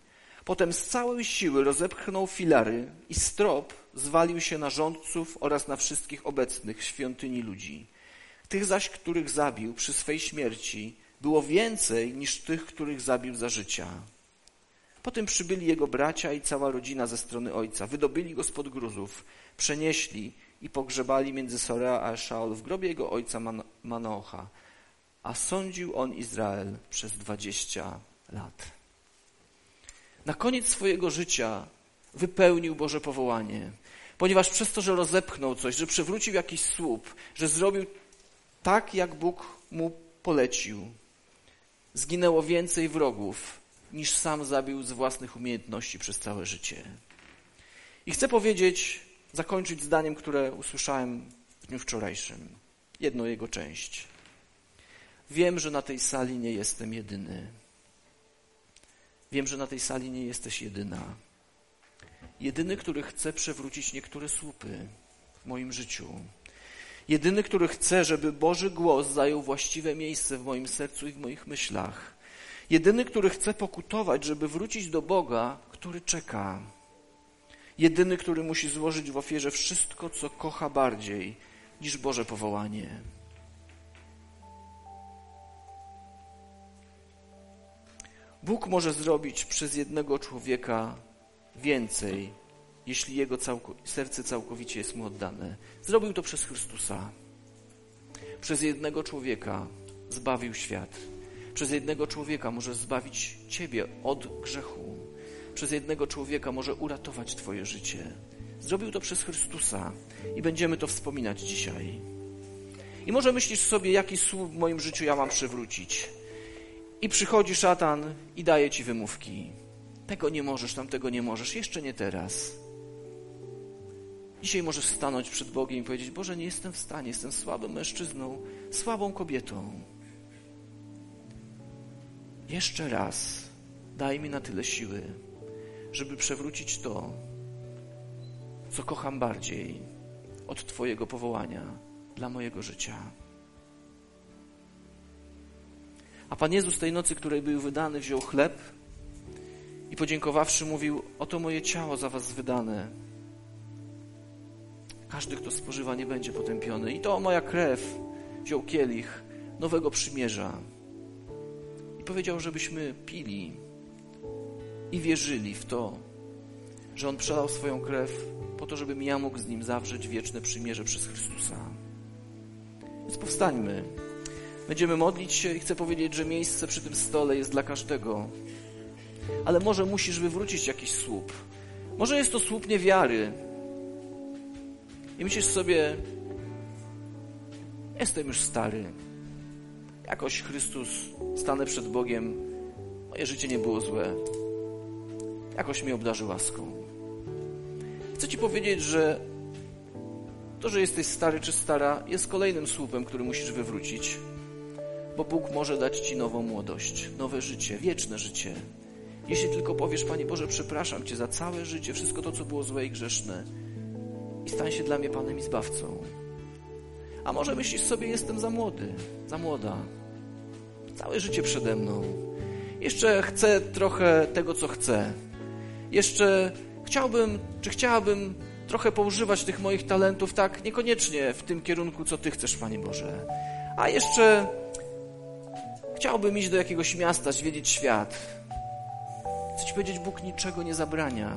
Potem z całej siły rozepchnął filary i strop zwalił się na rządców oraz na wszystkich obecnych w świątyni ludzi. Tych zaś, których zabił przy swej śmierci, było więcej niż tych, których zabił za życia. Potem przybyli jego bracia i cała rodzina ze strony ojca. Wydobyli go spod gruzów, przenieśli i pogrzebali między Sorea a Eszaol w grobie jego ojca Man Manocha. A sądził on Izrael przez dwadzieścia lat. Na koniec swojego życia wypełnił Boże powołanie, ponieważ przez to, że rozepchnął coś, że przewrócił jakiś słup, że zrobił tak, jak Bóg mu polecił, zginęło więcej wrogów, niż sam zabił z własnych umiejętności przez całe życie. I chcę powiedzieć, zakończyć zdaniem, które usłyszałem w dniu wczorajszym. Jedną jego część. Wiem, że na tej sali nie jestem jedyny. Wiem, że na tej sali nie jesteś jedyna. Jedyny, który chce przewrócić niektóre słupy w moim życiu. Jedyny, który chce, żeby Boży głos zajął właściwe miejsce w moim sercu i w moich myślach. Jedyny, który chce pokutować, żeby wrócić do Boga, który czeka. Jedyny, który musi złożyć w ofierze wszystko, co kocha bardziej niż Boże powołanie. Bóg może zrobić przez jednego człowieka więcej, jeśli jego serce całkowicie jest mu oddane. Zrobił to przez Chrystusa. Przez jednego człowieka zbawił świat. Przez jednego człowieka może zbawić Ciebie od grzechu. Przez jednego człowieka może uratować Twoje życie. Zrobił to przez Chrystusa i będziemy to wspominać dzisiaj. I może myślisz sobie, jaki słup w moim życiu ja mam przywrócić. I przychodzi szatan i daje ci wymówki. Tego nie możesz, tamtego nie możesz, jeszcze nie teraz. Dzisiaj możesz stanąć przed Bogiem i powiedzieć: Boże, nie jestem w stanie, jestem słabym mężczyzną, słabą kobietą. Jeszcze raz daj mi na tyle siły, żeby przewrócić to, co kocham bardziej od Twojego powołania dla mojego życia. A Pan Jezus tej nocy, której był wydany, wziął chleb i podziękowawszy mówił: Oto moje ciało za Was wydane. Każdy, kto spożywa, nie będzie potępiony. I to moja krew wziął kielich nowego przymierza i powiedział, żebyśmy pili i wierzyli w to, że On przelał swoją krew po to, żebym ja mógł z Nim zawrzeć wieczne przymierze przez Chrystusa. Więc powstańmy. Będziemy modlić się i chcę powiedzieć, że miejsce przy tym stole jest dla każdego. Ale może musisz wywrócić jakiś słup. Może jest to słup niewiary. I myślisz sobie, jestem już stary. Jakoś Chrystus stanę przed Bogiem. Moje życie nie było złe. Jakoś mnie obdarzy łaską. Chcę Ci powiedzieć, że to, że jesteś stary czy stara, jest kolejnym słupem, który musisz wywrócić, bo Bóg może dać Ci nową młodość, nowe życie, wieczne życie. Jeśli tylko powiesz, Panie Boże, przepraszam Cię za całe życie, wszystko to, co było złe i grzeszne, i stań się dla mnie Panem i Zbawcą. A może myślisz sobie, jestem za młody, za młoda, całe życie przede mną. Jeszcze chcę trochę tego, co chcę. Jeszcze chciałbym, czy chciałabym trochę poużywać tych moich talentów, tak niekoniecznie w tym kierunku, co Ty chcesz, Panie Boże. A jeszcze chciałbym iść do jakiegoś miasta, zwiedzić świat. Chcę Ci powiedzieć, Bóg niczego nie zabrania.